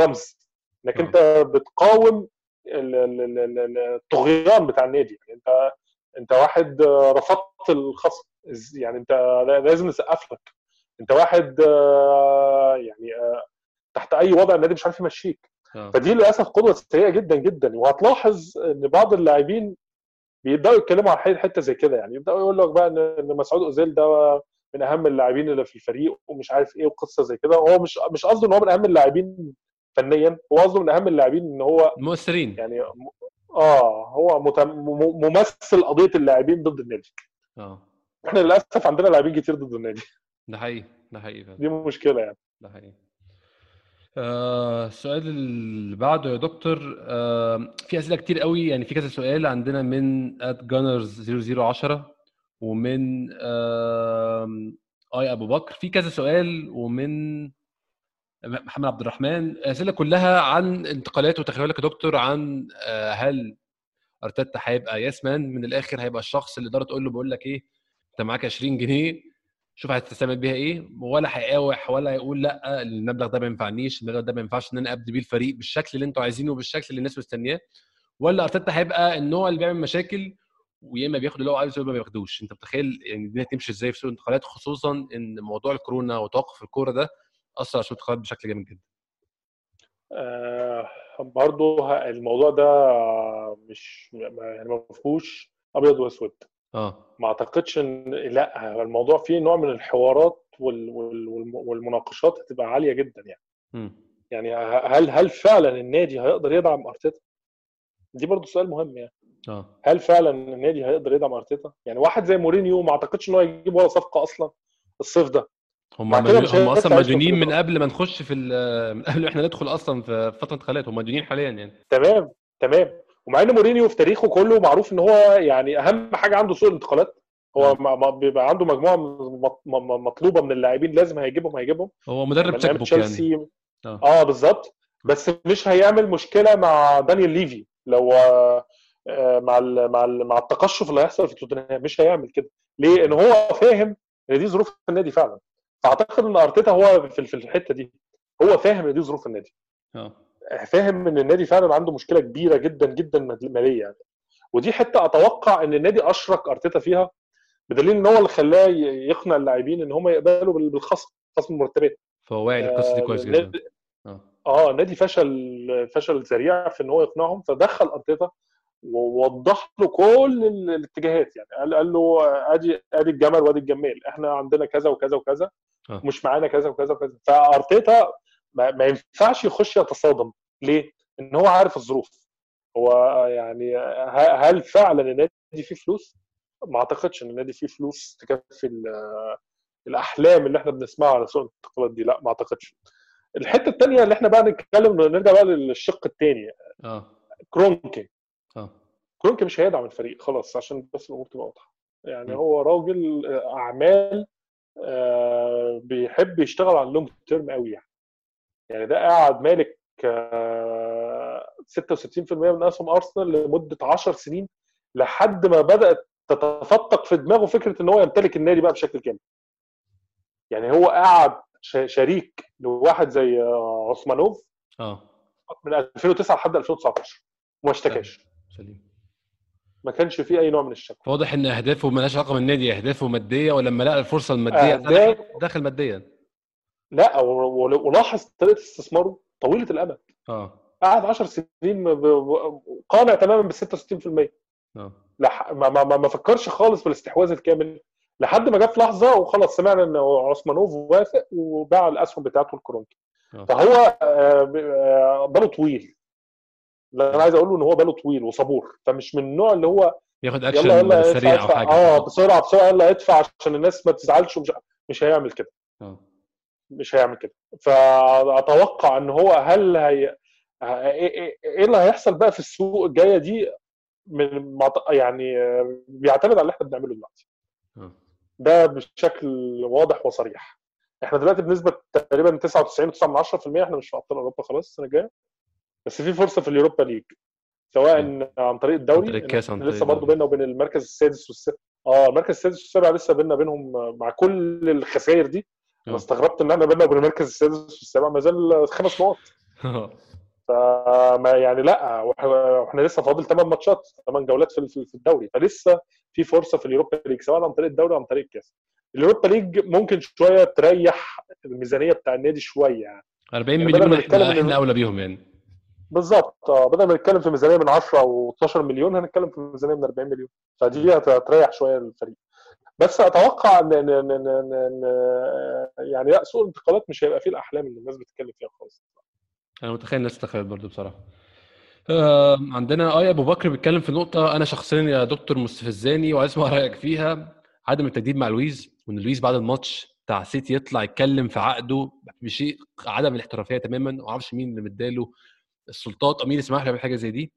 رمز. إنك. أنت بتقاوم ال- ال- ال- ال- الطغيان بتاع النادي. يعني أنت أنت واحد رفضت الخصم. يعني أنت لازم نسقف لك. أنت واحد يعني تحت أي وضع النادي مش عارف يمشيك. آه. فدي للأسف قدوة سيئة جدا جدا. وهتلاحظ إن بعض اللاعبين بيبدأوا يتكلموا عن حتة زي كده يعني. يبدأوا يقول لك بقى ان مسعود أوزيل ده من أهم اللاعبين اللي في الفريق ومش عارف إيه وقصة زي كده. هو مش مش قصده إن هو من أهم اللاعبين فنيا هو قصده من أهم اللاعبين إن هو مؤثرين يعني آه هو مت- م- ممثل قضية اللاعبين ضد النادي. آه. إحنا للأسف عندنا لاعبين كتير ضد النادي. ده حقيقي ده حقيقي دي مشكلة يعني. ده حقيقي. السؤال اللي بعده يا دكتور آه في أسئلة كتير قوي يعني في كذا سؤال عندنا من جانرز 0010 ومن آه آي أبو بكر في كذا سؤال ومن محمد عبد الرحمن. اسئله كلها عن انتقالات وتخيلك يا دكتور عن آه هل أرتيتا هيبقى يس مان من الآخر هيبقى الشخص اللي تقدر تقول له بقول لك إيه أنت معاك 20 جنيه شوف هتستعمل بيها إيه؟ ولا هيقاوح ولا هيقول لأ المبلغ ده ما ينفعنيش المبلغ ده ما ينفعش إن أنا ابدي بيه الفريق بالشكل اللي أنتوا عايزينه وبالشكل اللي الناس مستنياه. ولا أرتيتا هيبقى النوع اللي بيعمل مشاكل ويا إما بياخد اللي هو عايزه يا إما ما بياخدوش. أنت متخيل يعني الدنيا تمشي إزاي في سوق الانتقالات خصوصا إن موضوع الكورونا وتوقف الكورة ده أثر على سوق الانتقالات بشكل جامد جدا. آه برضو الموضوع ده مش يعني ما فيهوش أبيض وأسود. آه ما أعتقدش إن لأ الموضوع فيه نوع من الحوارات وال... وال... والم- والمناقشات هتبقى عالية جدا يعني مم. يعني هل هل فعلا النادي هيقدر يدعم أرتيتا؟ دي برضو سؤال مهم يعني آه هل فعلا النادي هيقدر يدعم أرتيتا؟ يعني واحد زي مورينيو ما أعتقدش إن هو يجيب ولا صفقة أصلا الصيف ده هم هم أصلا مديونين من. قبل ما نخش في من قبل ما إحنا ندخل أصلا في فترة انتقالات هم مديونين حاليا يعني تمام تمام ومع إن مورينيو في تاريخه كله معروف إن هو يعني أهم حاجة عنده سوق الانتقالات. هو ما- بيبقى عنده مجموعة مطلوبة من اللاعبين لازم هيجيبهم هيجيبهم. هو مدرب cheque book يعني. آه. آه بالظبط. بس مش هيعمل مشكلة مع دانيال ليفي. لو آه، آه، مع ال مع ال مع التقشف اللي هيحصل في توتنهام مش هيعمل كده. ليه؟ إن هو فاهم إن دي ظروف النادي فعلا. فأعتقد إن أرتيتا هو في في الحتة دي. هو فاهم إن دي ظروف النادي. آه. فاهم إن النادي فعلا عنده مشكلة كبيرة جدا جدا مالية يعني. ودي حتة أتوقع إن النادي أشرك أرتيتا فيها بدليل إن هو اللي خلاه يقنع اللاعبين إن هم يقبلوا بال- بالخصم خصم المرتبات فهو واعي للقصه دي آه، كويس جدا. النادي- آه. آه النادي فشل فشل ذريع في إن هو يقنعهم فدخل أرتيتا ووضح له كل ال- الاتجاهات يعني. قال, قال له ادي أدي الجمل وأدي الجمال إحنا عندنا كذا وكذا وكذا آه. مش معانا كذا وكذا وكذا. فأرتيتا ما, ما ينفعش يخش يتصادم. ليه؟ إن هو عارف الظروف. هو يعني هل فعلا النادي فيه فلوس؟ ما أعتقدش إن النادي فيه فلوس تكفي ال- الأحلام اللي إحنا بنسمعها على سوق الانتقالات دي. لا ما أعتقدش. الحتة الثانية اللي إحنا بقى نتكلم نرجع بقى للشق الثاني آه. كرونكي. آه. كرونكي مش هيدعم الفريق خلاص عشان بس الأمور تبقى واضحة. يعني م. هو راجل آه، أعمال آه، بيحب يشتغل على ال long term قوي يعني. يعني ده قاعد مالك آه، 66% من اسهم أرسنال لمدة 10 سنين لحد ما بدأت تتفتق في دماغه فكرة إن هو يمتلك النادي بقى بشكل كامل. يعني هو قاعد ش- شريك لواحد زي عثمانوف آه. من 2009 لحد 2019 وما اشتكاش. سليم. ما كانش فيه أي نوع من الشك واضح إن أهدافه مالهاش علاقة بالنادي أهدافه مادية ولما لقى الفرصة المادية أهداف- دخل ماديا. لا ولاحظ طريقة استثماره. طويلة الامد آه. قعد 10 سنين قانع تماما بال 66% آه. لح... ما, ما, ما فكرش خالص بالاستحواذ الكامل. لحد ما جه في لحظة وخلاص سمعنا إن عثمانوف وافق وباع الأسهم بتاعته الكرونكي آه. فهو آه، آه، باله طويل. اللي أنا عايز أقوله إن هو باله طويل وصبور. فمش من النوع اللي هو ياخد يلا أكشن يلا ادفع سريع أو حاجة. آه بسرعة بسرعة يلا ادفع عشان الناس ما تزعلش ومش مش هيعمل كده. مش هيعمل كده. فأتوقع إن هو هل هي إيه إيه- إيه اللي هيحصل بقى في السوق الجاية دي من يعني بيعتمد على اللي إحنا بنعمله دلوقتي. آه. ده بشكل واضح وصريح. إحنا دلوقتي بنسبة تقريبا 99.9% إحنا مش في أبطال أوروبا خلاص السنة الجاية. بس في فرصة في اليوروبا ليج سواء عن طريق الدوري عن طريق الكاس، عن طريق لسه برضه. بيننا وبين المركز السادس والسابع آه المركز السادس والسابع لسه بيننا وبينهم آه، مع كل الخسائر دي. أنا آه. استغربت إن إحنا بيننا وبين المركز السادس والسابع ما زال خمس نقط [laughs] فما يعني لأ وإحنا لسه فاضل 8 ماتشات 8 جولات في الدوري. فلسه في فرصة في اليوروبا ليج سواء عن طريق الدوري أو عن طريق الكاس. اليوروبا ليج ممكن شوية تريح الميزانية بتاع النادي شوية يعني. 40 يعني مليون إحنا إحنا أولى بيهم يعني. بالظبط. آه بدل ما نتكلم في ميزانية من 10 أو 12 مليون هنتكلم في ميزانية من 40 مليون. فدي هت- هتريح شوية الفريق. بس أتوقع ان ان ان, إن يعني لا سوق الانتقالات مش هيبقى فيه الأحلام اللي الناس بتتكلم فيها خالص. أنا متخيل الناس تخيل برضو بصراحة. آه عندنا اي أبو بكر بيتكلم في نقطة أنا شخصيا يا دكتور مستفزاني وعايز أسمع رأيك فيها. عدم التجديد مع لويز وإن لويز بعد الماتش بتاع سيتي يطلع يتكلم في عقده بشيء عدم الاحترافية تماما ما أعرفش مين اللي مدي له السلطات. أو مين اللي سمح له يعمل حاجة زي دي.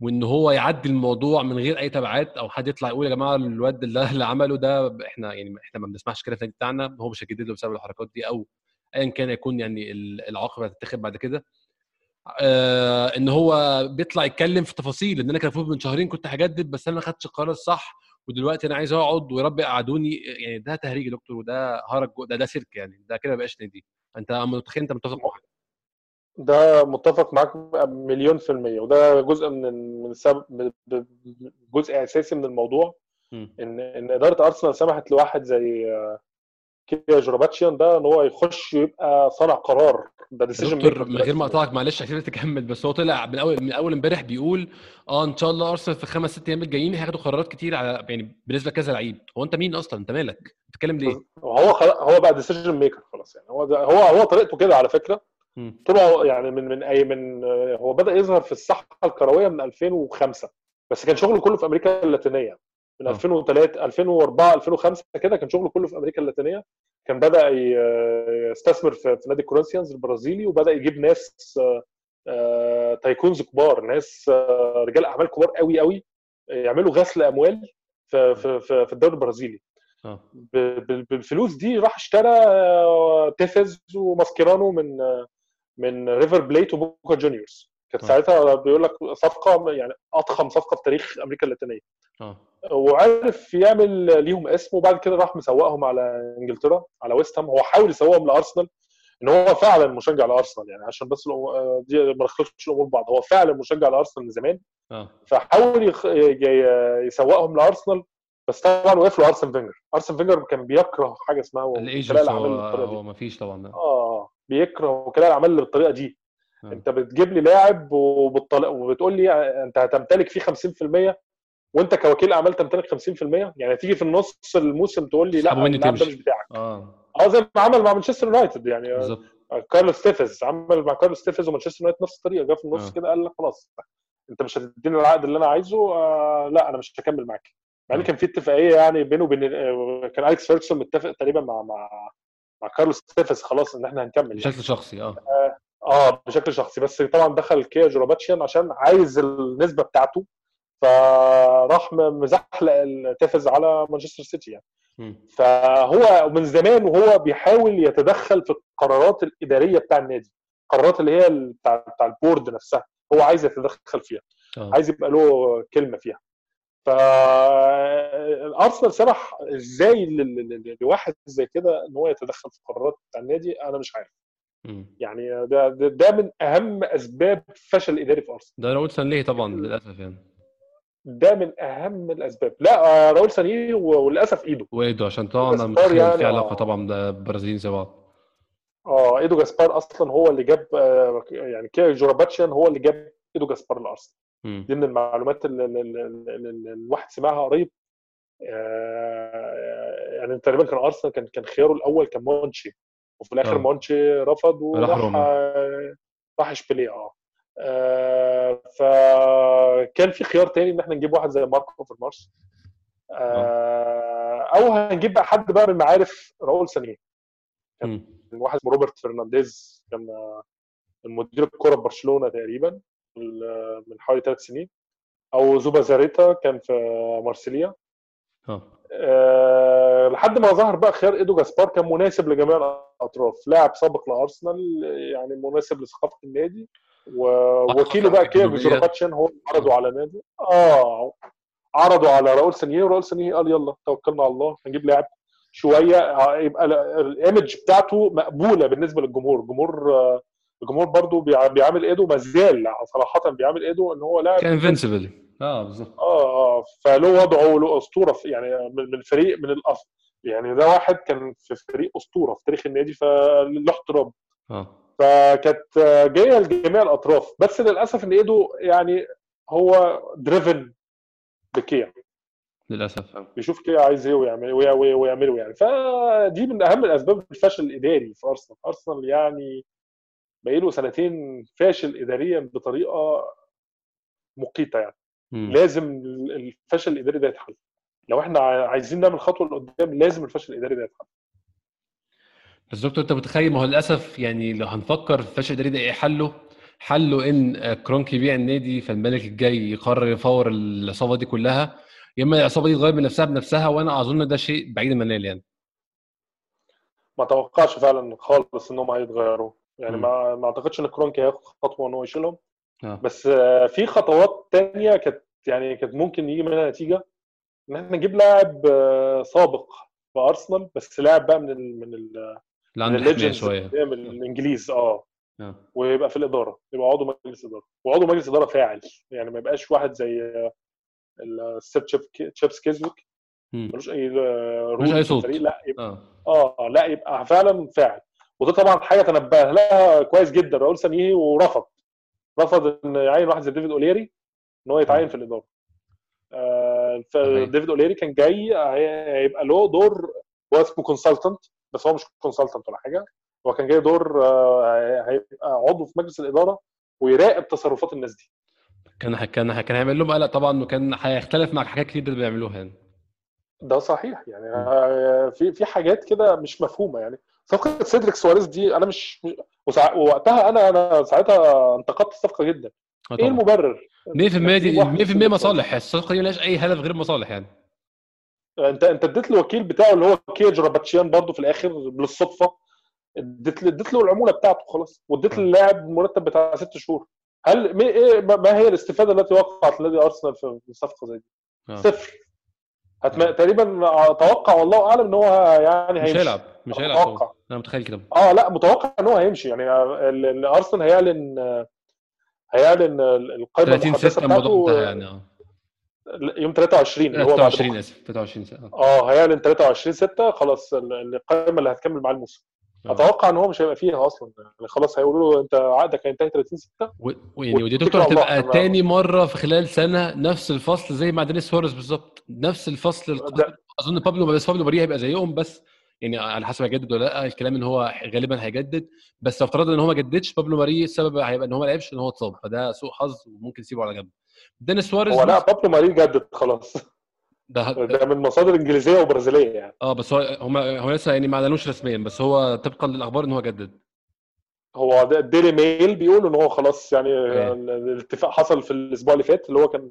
وإن هو يعدي الموضوع من غير أي تبعات أو حد يطلع يقول يا جماعة الواد اللي, اللي عمله ده إحنا يعني إحنا ما بنسمعش كده في بتاعنا هو مش هيجدد له بسبب الحركات دي أو ايا كان يكون يعني ال- العواقب هتتاخد بعد كده. آه إن هو بيطلع يتكلم في تفاصيل إن أنا كان المفروض من شهرين كنت هجدد بس أنا ما خدتش القرار الصح ودلوقتي أنا عايز أقعد ويا رب يقعدوني يعني ده تهريج يا دكتور وده هرج ده ده سيرك يعني ده كده ما بقاش نادي. أنت متخيل أنت متفق معايا ده متفق معاك مليون في المية وده جزء من من سبب جزء أساسي من الموضوع مم. إن إن إدارة أرسنال سمحت لواحد زي كيا جورابشيان ده إن هو يخش يبقى صانع قرار ده decision دكتور من غير ما اقطعك معلش عشان تكمل بس هو طلع من أول من أول امبارح بيقول آه إن شاء الله أرسنال في خمس ست أيام الجايين هياخدوا قرارات كتير على يعني بالنسبة لكذا لعيب هو أنت مين أصلا أنت مالك بتتكلم ليه؟ هو هو بقى decision maker خلاص يعني هو ده هو هو طريقته كده على فكرة. طلع يعني من من اي من آه، هو بدأ يظهر في الساحه الكروية من 2005 بس كان شغله كله في أمريكا اللاتينية. من آه. 2003 2004 2005 كده كان شغله كله في أمريكا اللاتينية. كان بدأ ي- يستثمر في نادي كورنثيانز البرازيلي وبدأ يجيب ناس آه، آه، tycoons كبار ناس آه، رجال أعمال كبار قوي قوي يعملوا غسل أموال في في في الدوري البرازيلي. بالفلوس دي راح اشترى آه، تيفيز وماسكيرانو من آه، من ريفر بليت وبوكا جونيورز كانت آه. ساعتها بيقول لك صفقة يعني أضخم صفقة في تاريخ أمريكا اللاتينية. آه. وعرف يعمل ليهم اسم وبعد كده راح مسوقهم على إنجلترا على ويست هام هو حاول يسوقهم لأرسنال إن هو فعلا مشجع لارسنال يعني عشان بس دي ما نخلطش الأمور ببعض. هو فعلا مشجع لارسنال من زمان آه. فحاول يخ... يسوقهم لأرسنال بس طبعا وقف له أرسن فينجر. أرسن فينجر كان بيكره حاجة اسمها الاعمال هو هو ما فيش طبعا. آه. بيكره وكلاء الاعمال اللي بالطريقة دي آه. أنت بتجيب لي لاعب وبالطل... وبتقول لي أنت هتمتلك فيه 50% وأنت كوكيل أعمال تمتلك 50% يعني تيجي في النص الموسم تقول لي لا اللاعب ده. مش بتاعك آه آه زي ما عمل مع مانشستر يونايتد يعني بالظبط كارلوس تيفيز عمل مع كارلوس تيفيز ومانشستر يونايتد نفس الطريقة جه في النص آه. كده قال لك خلاص أنت مش هتديني العقد اللي أنا عايزه آه لا أنا مش هكمل معاك مع إن آه. كان في اتفاقية يعني بينه وبين آه، كان أليكس فيرجسون متفق تقريبا مع مع مع كارلوس تيفيز خلاص إن إحنا هنكمل يعني. بشكل شخصي آه. آه بشكل شخصي. بس طبعا دخل كيا جوراباتشيان عشان عايز النسبة بتاعته فراح م- مزحلق التيفز على مانشستر سيتي يعني. مم. فهو من زمان وهو بيحاول يتدخل في القرارات الإدارية بتاع النادي القرارات اللي هي بتاع بتاع ال board نفسها هو عايز يتدخل فيها. آه. عايز يبقى له كلمة فيها. فالارسنال سمح إزاي لواحد زي كده إن هو يتدخل في القرارات بتاع النادي أنا مش عارف. يعني ده ده, ده من أهم أسباب فشل الاداري في أرسنال ده راؤول سانليه طبعا للأسف يعني ده من أهم الأسباب لا آه، راؤول سانيه وللأسف ايده وإيدو عشان طبعا [laughs] يعني، في علاقة آه. طبعا ده برازيليين زي بعض آه إيدو جاسبار أصلا هو اللي جاب آه، يعني كيا جوراباتشيان هو اللي جاب إيدو جاسبار لأرسنال. دي من المعلومات اللي, الواحد سمعها قريب آه، يعني تقريبا كان أرسنال كان كان خياره الأول كان مونشي وفي الآخر آه. مونشي رفض راح وراح راح إشبيلية آه. آه، فكان في خيار تاني إن إحنا نجيب واحد زي ماركو في المارس آه، أو هنجيب بقى حد بقى من معارف راؤول سانيه. مم. واحد اسمه روبرت فرنانديز كان المدير الكورة في برشلونة تقريبا. من حوالي ثلاث سنين. أو زوبا زاريتا كان في مارسيليا. آه. أه لحد ما ظهر بقى خيار إيدو جاسبار كان مناسب لجميع الأطراف. لاعب سابق لأرسنال يعني مناسب لثقافة النادي. ووكيله بقى كيا جورباتشيان هو عرضوا على نادي. آه عرضوا على راؤول سانيه وراؤول سانيه قال يلا توكلنا على الله هنجيب لاعب شوية. آه، يبقى ال image بتاعته مقبولة بالنسبة للجمهور. الجمهور آه، الجمهور برضو بيعامل ايدو ما زال صراحة بيعامل ايدو إن هو لاعب كان invincible آه بالظبط. آه آه فله وضعه له أسطورة يعني من فريق من الأصل. يعني ده واحد كان في فريق أسطورة في تاريخ النادي فله احترام آه. فكانت جاية لجميع الأطراف. بس للأسف إن ايدو يعني هو دريفن بكيا للأسف. بيشوف كيا عايز إيه ويعمل ويعمله يعني. فدي من أهم الأسباب الفشل الإداري في أرسنال. أرسنال يعني بقاله سنتين فاشل اداريا بطريقة مقيتة يعني. م. لازم الفشل الإداري ده يتحل. لو إحنا عايزين نعمل خطوة لقدام لازم الفشل الإداري ده يتحل. بس دكتور أنت متخيل؟ ما هو للأسف يعني لو هنفكر في الفشل الإداري ده إيه حله؟ حله إن كرونك يبيع النادي فالملك الجاي يقرر يفور العصابة دي كلها. يا إما العصابة دي تغير من نفسها بنفسها وأنا أظن ده شيء بعيد المنال يعني. ما توقعش فعلا خالص انهم هيتغيروا. يعني ما ما اعتقدش ان كرونك هياخد خطوة ان هو يشيلهم. آه. بس في خطوات تانية كانت يعني كانت ممكن يجي منها نتيجة. إن إحنا نجيب لاعب آه، سابق في أرسنال بس لاعب بقى من ال من ال من ال legends شوية. من ال legends آه. آه. ويبقى في الإدارة. يبقى عضو مجلس إدارة. وعضو مجلس إدارة فاعل. يعني ما يبقاش واحد زي آه، الستيب تشيبس كيزويك. ملوش أي ملوش أي صوت. لا يبقى آه, آه لا يبقى فعلا فاعل. وده طبعا حاجة تنبه لها كويس جدا. راؤول سانيه ورفض. رفض إن يعين واحد زي ديفيد أوليري إن هو يتعين في الإدارة. آه ديفيد أوليري كان جاي هيبقى له دور هو اسمه consultant بس هو مش consultant ولا حاجة. هو كان جاي دور آه هيبقى عضو في مجلس الإدارة ويراقب تصرفات الناس دي. كان كان كان هيعمل لهم قلق طبعا وكان هيختلف مع حاجات كتير بيعملوها يعني. ده صحيح يعني آه، في في حاجات كده مش مفهومة يعني. صفقة سيدريك سواريز دي أنا مش ووقتها أنا أنا ساعتها انتقدت الصفقة جدا. آه، إيه المبرر؟ 100% دي 100% مصالح الصفقة دي ملهاش أي هدف غير مصالح يعني. أنت أنت اديت له الوكيل بتاعه اللي هو كيا جوراباتشيان برضه في الآخر بالصدفة. اديت اديت له العمولة بتاعته خلاص واديت آه. للاعب المرتب بتاع ست شهور. هل إيه ما هي الاستفادة التي وقعت لنادي أرسنال في صفقة زي دي؟ صفر. هتم... تقريبا أتوقع والله أعلم إن هو يعني هيمشي. مش هيلعب مش هيلعب أتوقع. أنا متخيل كده. آه لا متوقع إن هو هيمشي. يعني ارسنال هيعلن هيعلن القائمه 30 6 الموضوع يعني آه. يوم 23 اللي هو 23 آسف 23 6 آه. هيعلن 23 6 خلاص القائمه اللي هتكمل مع الموسم. آه. أتوقع إن هو مش هيبقى فيها أصلا. يعني خلاص هيقولوا له أنت عقدك هينتهي 30 6 ويعني ودي دكتور هتبقى تاني مرة في خلال سنة نفس الفصل زي مع دينيس سواريز بالظبط. نفس الفصل أظن بابلو بس بابلو ماري هيبقى زيهم بس. يعني على حسب هيجدد ولا لأ الكلام إن هو غالبا هيجدد. بس لو افترضنا إن هو ما جددش بابلو ماري السبب هيبقى إن هو ما لعبش إن هو اتصاب. فده سوء حظ وممكن يسيبه على جنب. دينيس سواريز هو لأ بابلو ماري جدد خلاص. ده ده من مصادر إنجليزية وبرازيلية يعني آه بس هو هم هو لسه يعني ما أعلنوش رسميا بس هو طبقا للأخبار إن هو جدد هو الديلي ميل بيقول إن هو خلاص يعني إيه. الاتفاق حصل في الأسبوع اللي فات اللي هو كان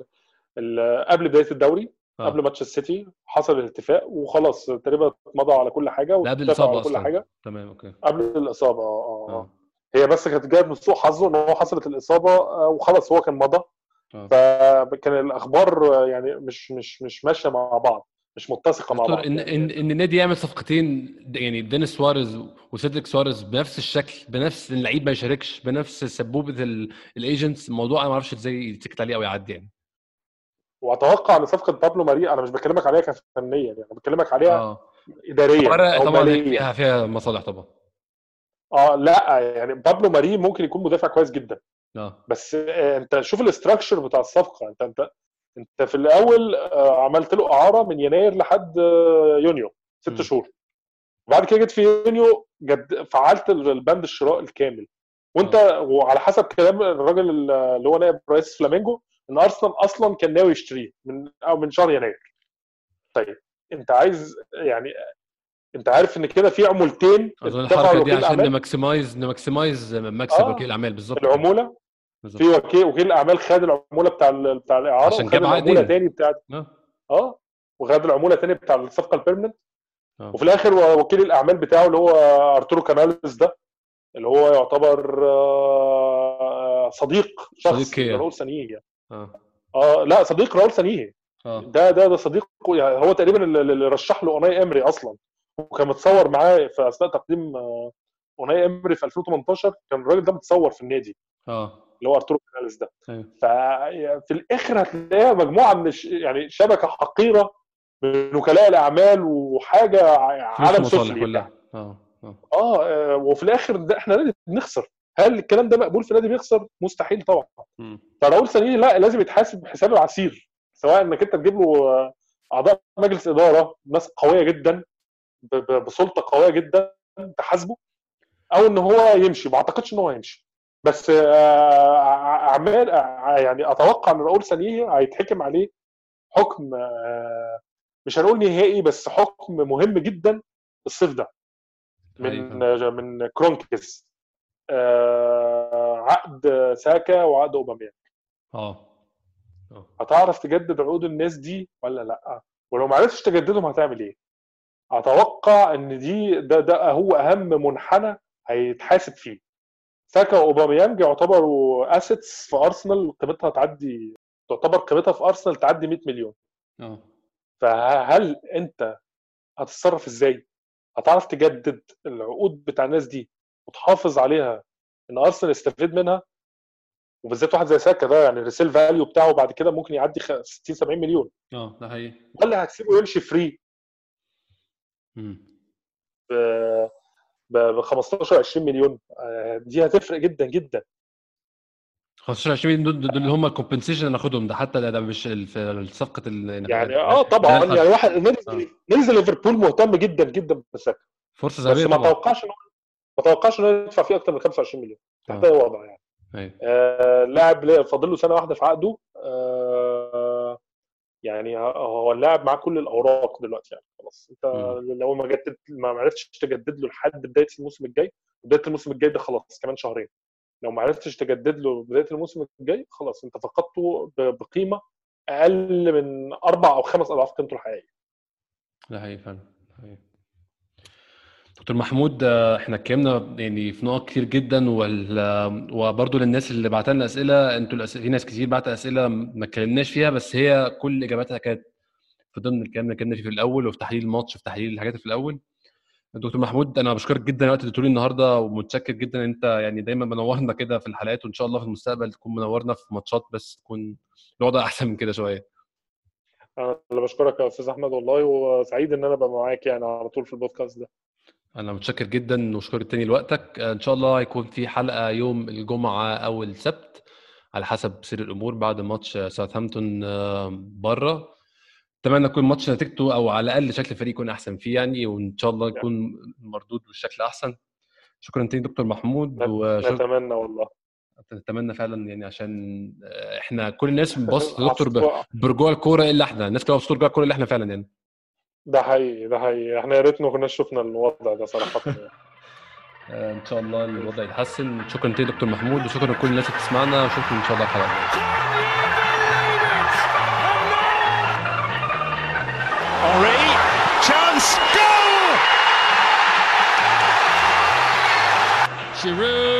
قبل بداية الدوري آه. قبل ماتش السيتي حصل الاتفاق وخلاص تقريبا اتمضى على كل حاجة قبل الاصابه على كل حاجة تمام أوكي قبل الإصابة آه آه, آه. هي بس كانت جاية من سوء حظه إن هو حصلت الإصابة آه، وخلاص هو كان مضى آه. فكان الأخبار يعني مش مش مش ماشية مع بعض مش متسقة مع بعض. إن إن إن النادي يعمل صفقتين يعني دينيس سواريز وسيدريك سواريز بنفس الشكل بنفس اللعيب ما يشاركش بنفس سبوبة ال agents الموضوع أنا ما أعرفش إزاي يتسكت عليه أو يعدي يعني. وأتوقع إن صفقة بابلو ماري أنا مش بكلمك عليها كفنيا يعني أنا بكلمك عليها آه. اداريا طبعا فيها فيها مصالح طبعا. آه لا يعني بابلو ماري ممكن يكون مدافع كويس جدا. آه. بس آه انت شوف ال structure بتاع الصفقة. انت انت انت في الأول آه عملت له إعارة من يناير لحد آه يونيو ست شهور. وبعد كده جيت في يونيو جد فعلت البند الشراء الكامل. وانت آه. وعلى حسب كلام الراجل اللي هو نائب رئيس فلامينجو إن أرسنال أصلا كان ناوي يشتريه من أو من شهر يناير. طيب انت عايز يعني انت عارف ان كده في عمولتين أظن الحركة دي عشان ن maximize ن maximize مكسب آه. وكيل الاعمال بالظبط. العمولة. بالظبط. في وكيل وكيل الاعمال خد العمولة بتاع بتاع الإعارة عشان جاب العمولة. تاني بتاع آه. آه. وخد العمولة تاني بتاع الصفقة البيرمننت آه. وفي الآخر وكيل الأعمال بتاعه اللي هو أرتورو كاناليس ده اللي هو يعتبر آه، صديق شخص صديق. راؤول سانيه آه. آه لا صديق راؤول سانيه آه. ده ده ده صديق يعني هو تقريبا اللي رشح له أوناي إمري أصلا. وكان متصور معاه في أثناء تقديم آه، أوناي امري في 2018 كان الراجل ده متصور في النادي. آه. اللي هو أرتورو كاناليس ده. أيوه. ففي الآخر هتلاقيها مجموعة من الش... يعني شبكة حقيرة من وكلاء الأعمال وحاجة عالم سفلي كلها. آه آه. آه آه، وفي الآخر ده إحنا نادي بنخسر. هل الكلام ده مقبول في نادي بيخسر؟ مستحيل طبعا. فراؤول سانيه لا لازم يتحاسب حساب العسير سواء إنك أنت تجيب له آه، أعضاء مجلس إدارة ناس قوية جدا بسلطة قوية جدا تحاسبه أو إن هو يمشي. ما أعتقدش إن هو يمشي. بس آه، ع- أعمال ع- يعني أتوقع إن راؤول سانيه هيتحكم عليه حكم آه، مش هنقول نهائي بس حكم مهم جدا الصيف ده. من أيوة. من كرونكي آه، عقد ساكا وعقد أوباميانج. آه. هتعرف تجدد عقود الناس دي ولا لأ؟ ولو ما عرفتش تجددهم هتعمل إيه؟ أتوقع إن دي ده ده هو أهم منحنى هيتحاسب فيه. ساكا واوباميانج يعتبروا assets في أرسنال قيمتها تعدي تعتبر قيمتها في أرسنال تعدي 100 مليون. آه. فهل أنت هتتصرف إزاي؟ هتعرف تجدد العقود بتاع الناس دي وتحافظ عليها إن أرسنال يستفيد منها؟ وبالذات واحد زي ساكا ده يعني ال resale value بتاعه بعد كده ممكن يعدي خ- 60 70 مليون. آه ده حقيقي. ولا هتسيبه يمشي free. ب ب 15 20 مليون. آه، دي هتفرق جدا جدا. 15 20 مليون دول اللي هم ال compensation اللي ناخدهم ده حتى ده, ده مش في صفقه يعني آه طبعا. ده- يعني واحد نادي آه. نادي ليفربول مهتم جدا جدا بساكا فرصة بس ذهبية ما طبعا. توقعش ان ما توقعش ان هو يدفع فيه أكتر من 25 مليون. تحت آه. اي وضع يعني. أيوه. آه، لاعب لا- فاضل له سنة واحدة في عقده. آه، يعني هو اللاعب معاه كل الأوراق دلوقتي يعني خلاص أنت. لو ما جدد ما عرفتش تجدد له لحد بداية الموسم الجاي بداية الموسم الجاي ده خلاص كمان شهرين لو ما عرفتش تجدد له بداية الموسم الجاي خلاص أنت فقدته بقيمة أقل من أربع أو خمس أضعاف قيمته الحقيقية ده حقيقي فعلا. دكتور محمود آه، إحنا اتكلمنا يعني في نقط كتير جدا وبرضه للناس اللي بعت لنا أسئلة أنتوا. في ناس كتير بعت أسئلة ما اتكلمناش فيها بس هي كل إجاباتها كانت في ضمن الكلام اللي اتكلمنا فيه في الأول وفي تحليل الماتش في تحليل الحاجات في الأول دكتور محمود أنا بشكرك جدا الوقت اللي اديته لي النهارده ومتشكر جدا إن أنت يعني دايما منورنا كده في الحلقات وإن شاء الله في المستقبل تكون منورنا في ماتشات بس تكون الوضع أحسن من كده شوية أنا بشكرك يا أستاذ أحمد والله وسعيد إن أنا أبقى معاك يعني على طول في البودكاست ده أنا متشكر جدا وشكرا تاني لوقتك. إن شاء الله هيكون في حلقة يوم الجمعة أو السبت على حسب سير الأمور بعد ماتش ساوثهامبتون بره أتمنى يكون الماتش نتيجته أو على الأقل شكل الفريق يكون أحسن فيه يعني وإن شاء الله يكون مردود بالشكل أحسن. شكرا تاني دكتور محمود وشكرا نتمنى والله. نتمنى فعلا يعني عشان إحنا كل الناس [laughs] بصت دكتور برجوع الكورة إلا إحنا. الناس كلها بصت رجوع الكورة إلا إحنا فعلا يعني. ده حقيقي ده حقيقي إحنا يا ريت ما كناش شفنا الوضع ده صراحة. [laughs] آه، إن شاء الله الوضع يتحسن شكرا تاني دكتور محمود وشكرا لكل الناس اللي بتسمعنا وشكرا إن شاء الله الحلقة الجايه Henri, chance, goal! Giroud,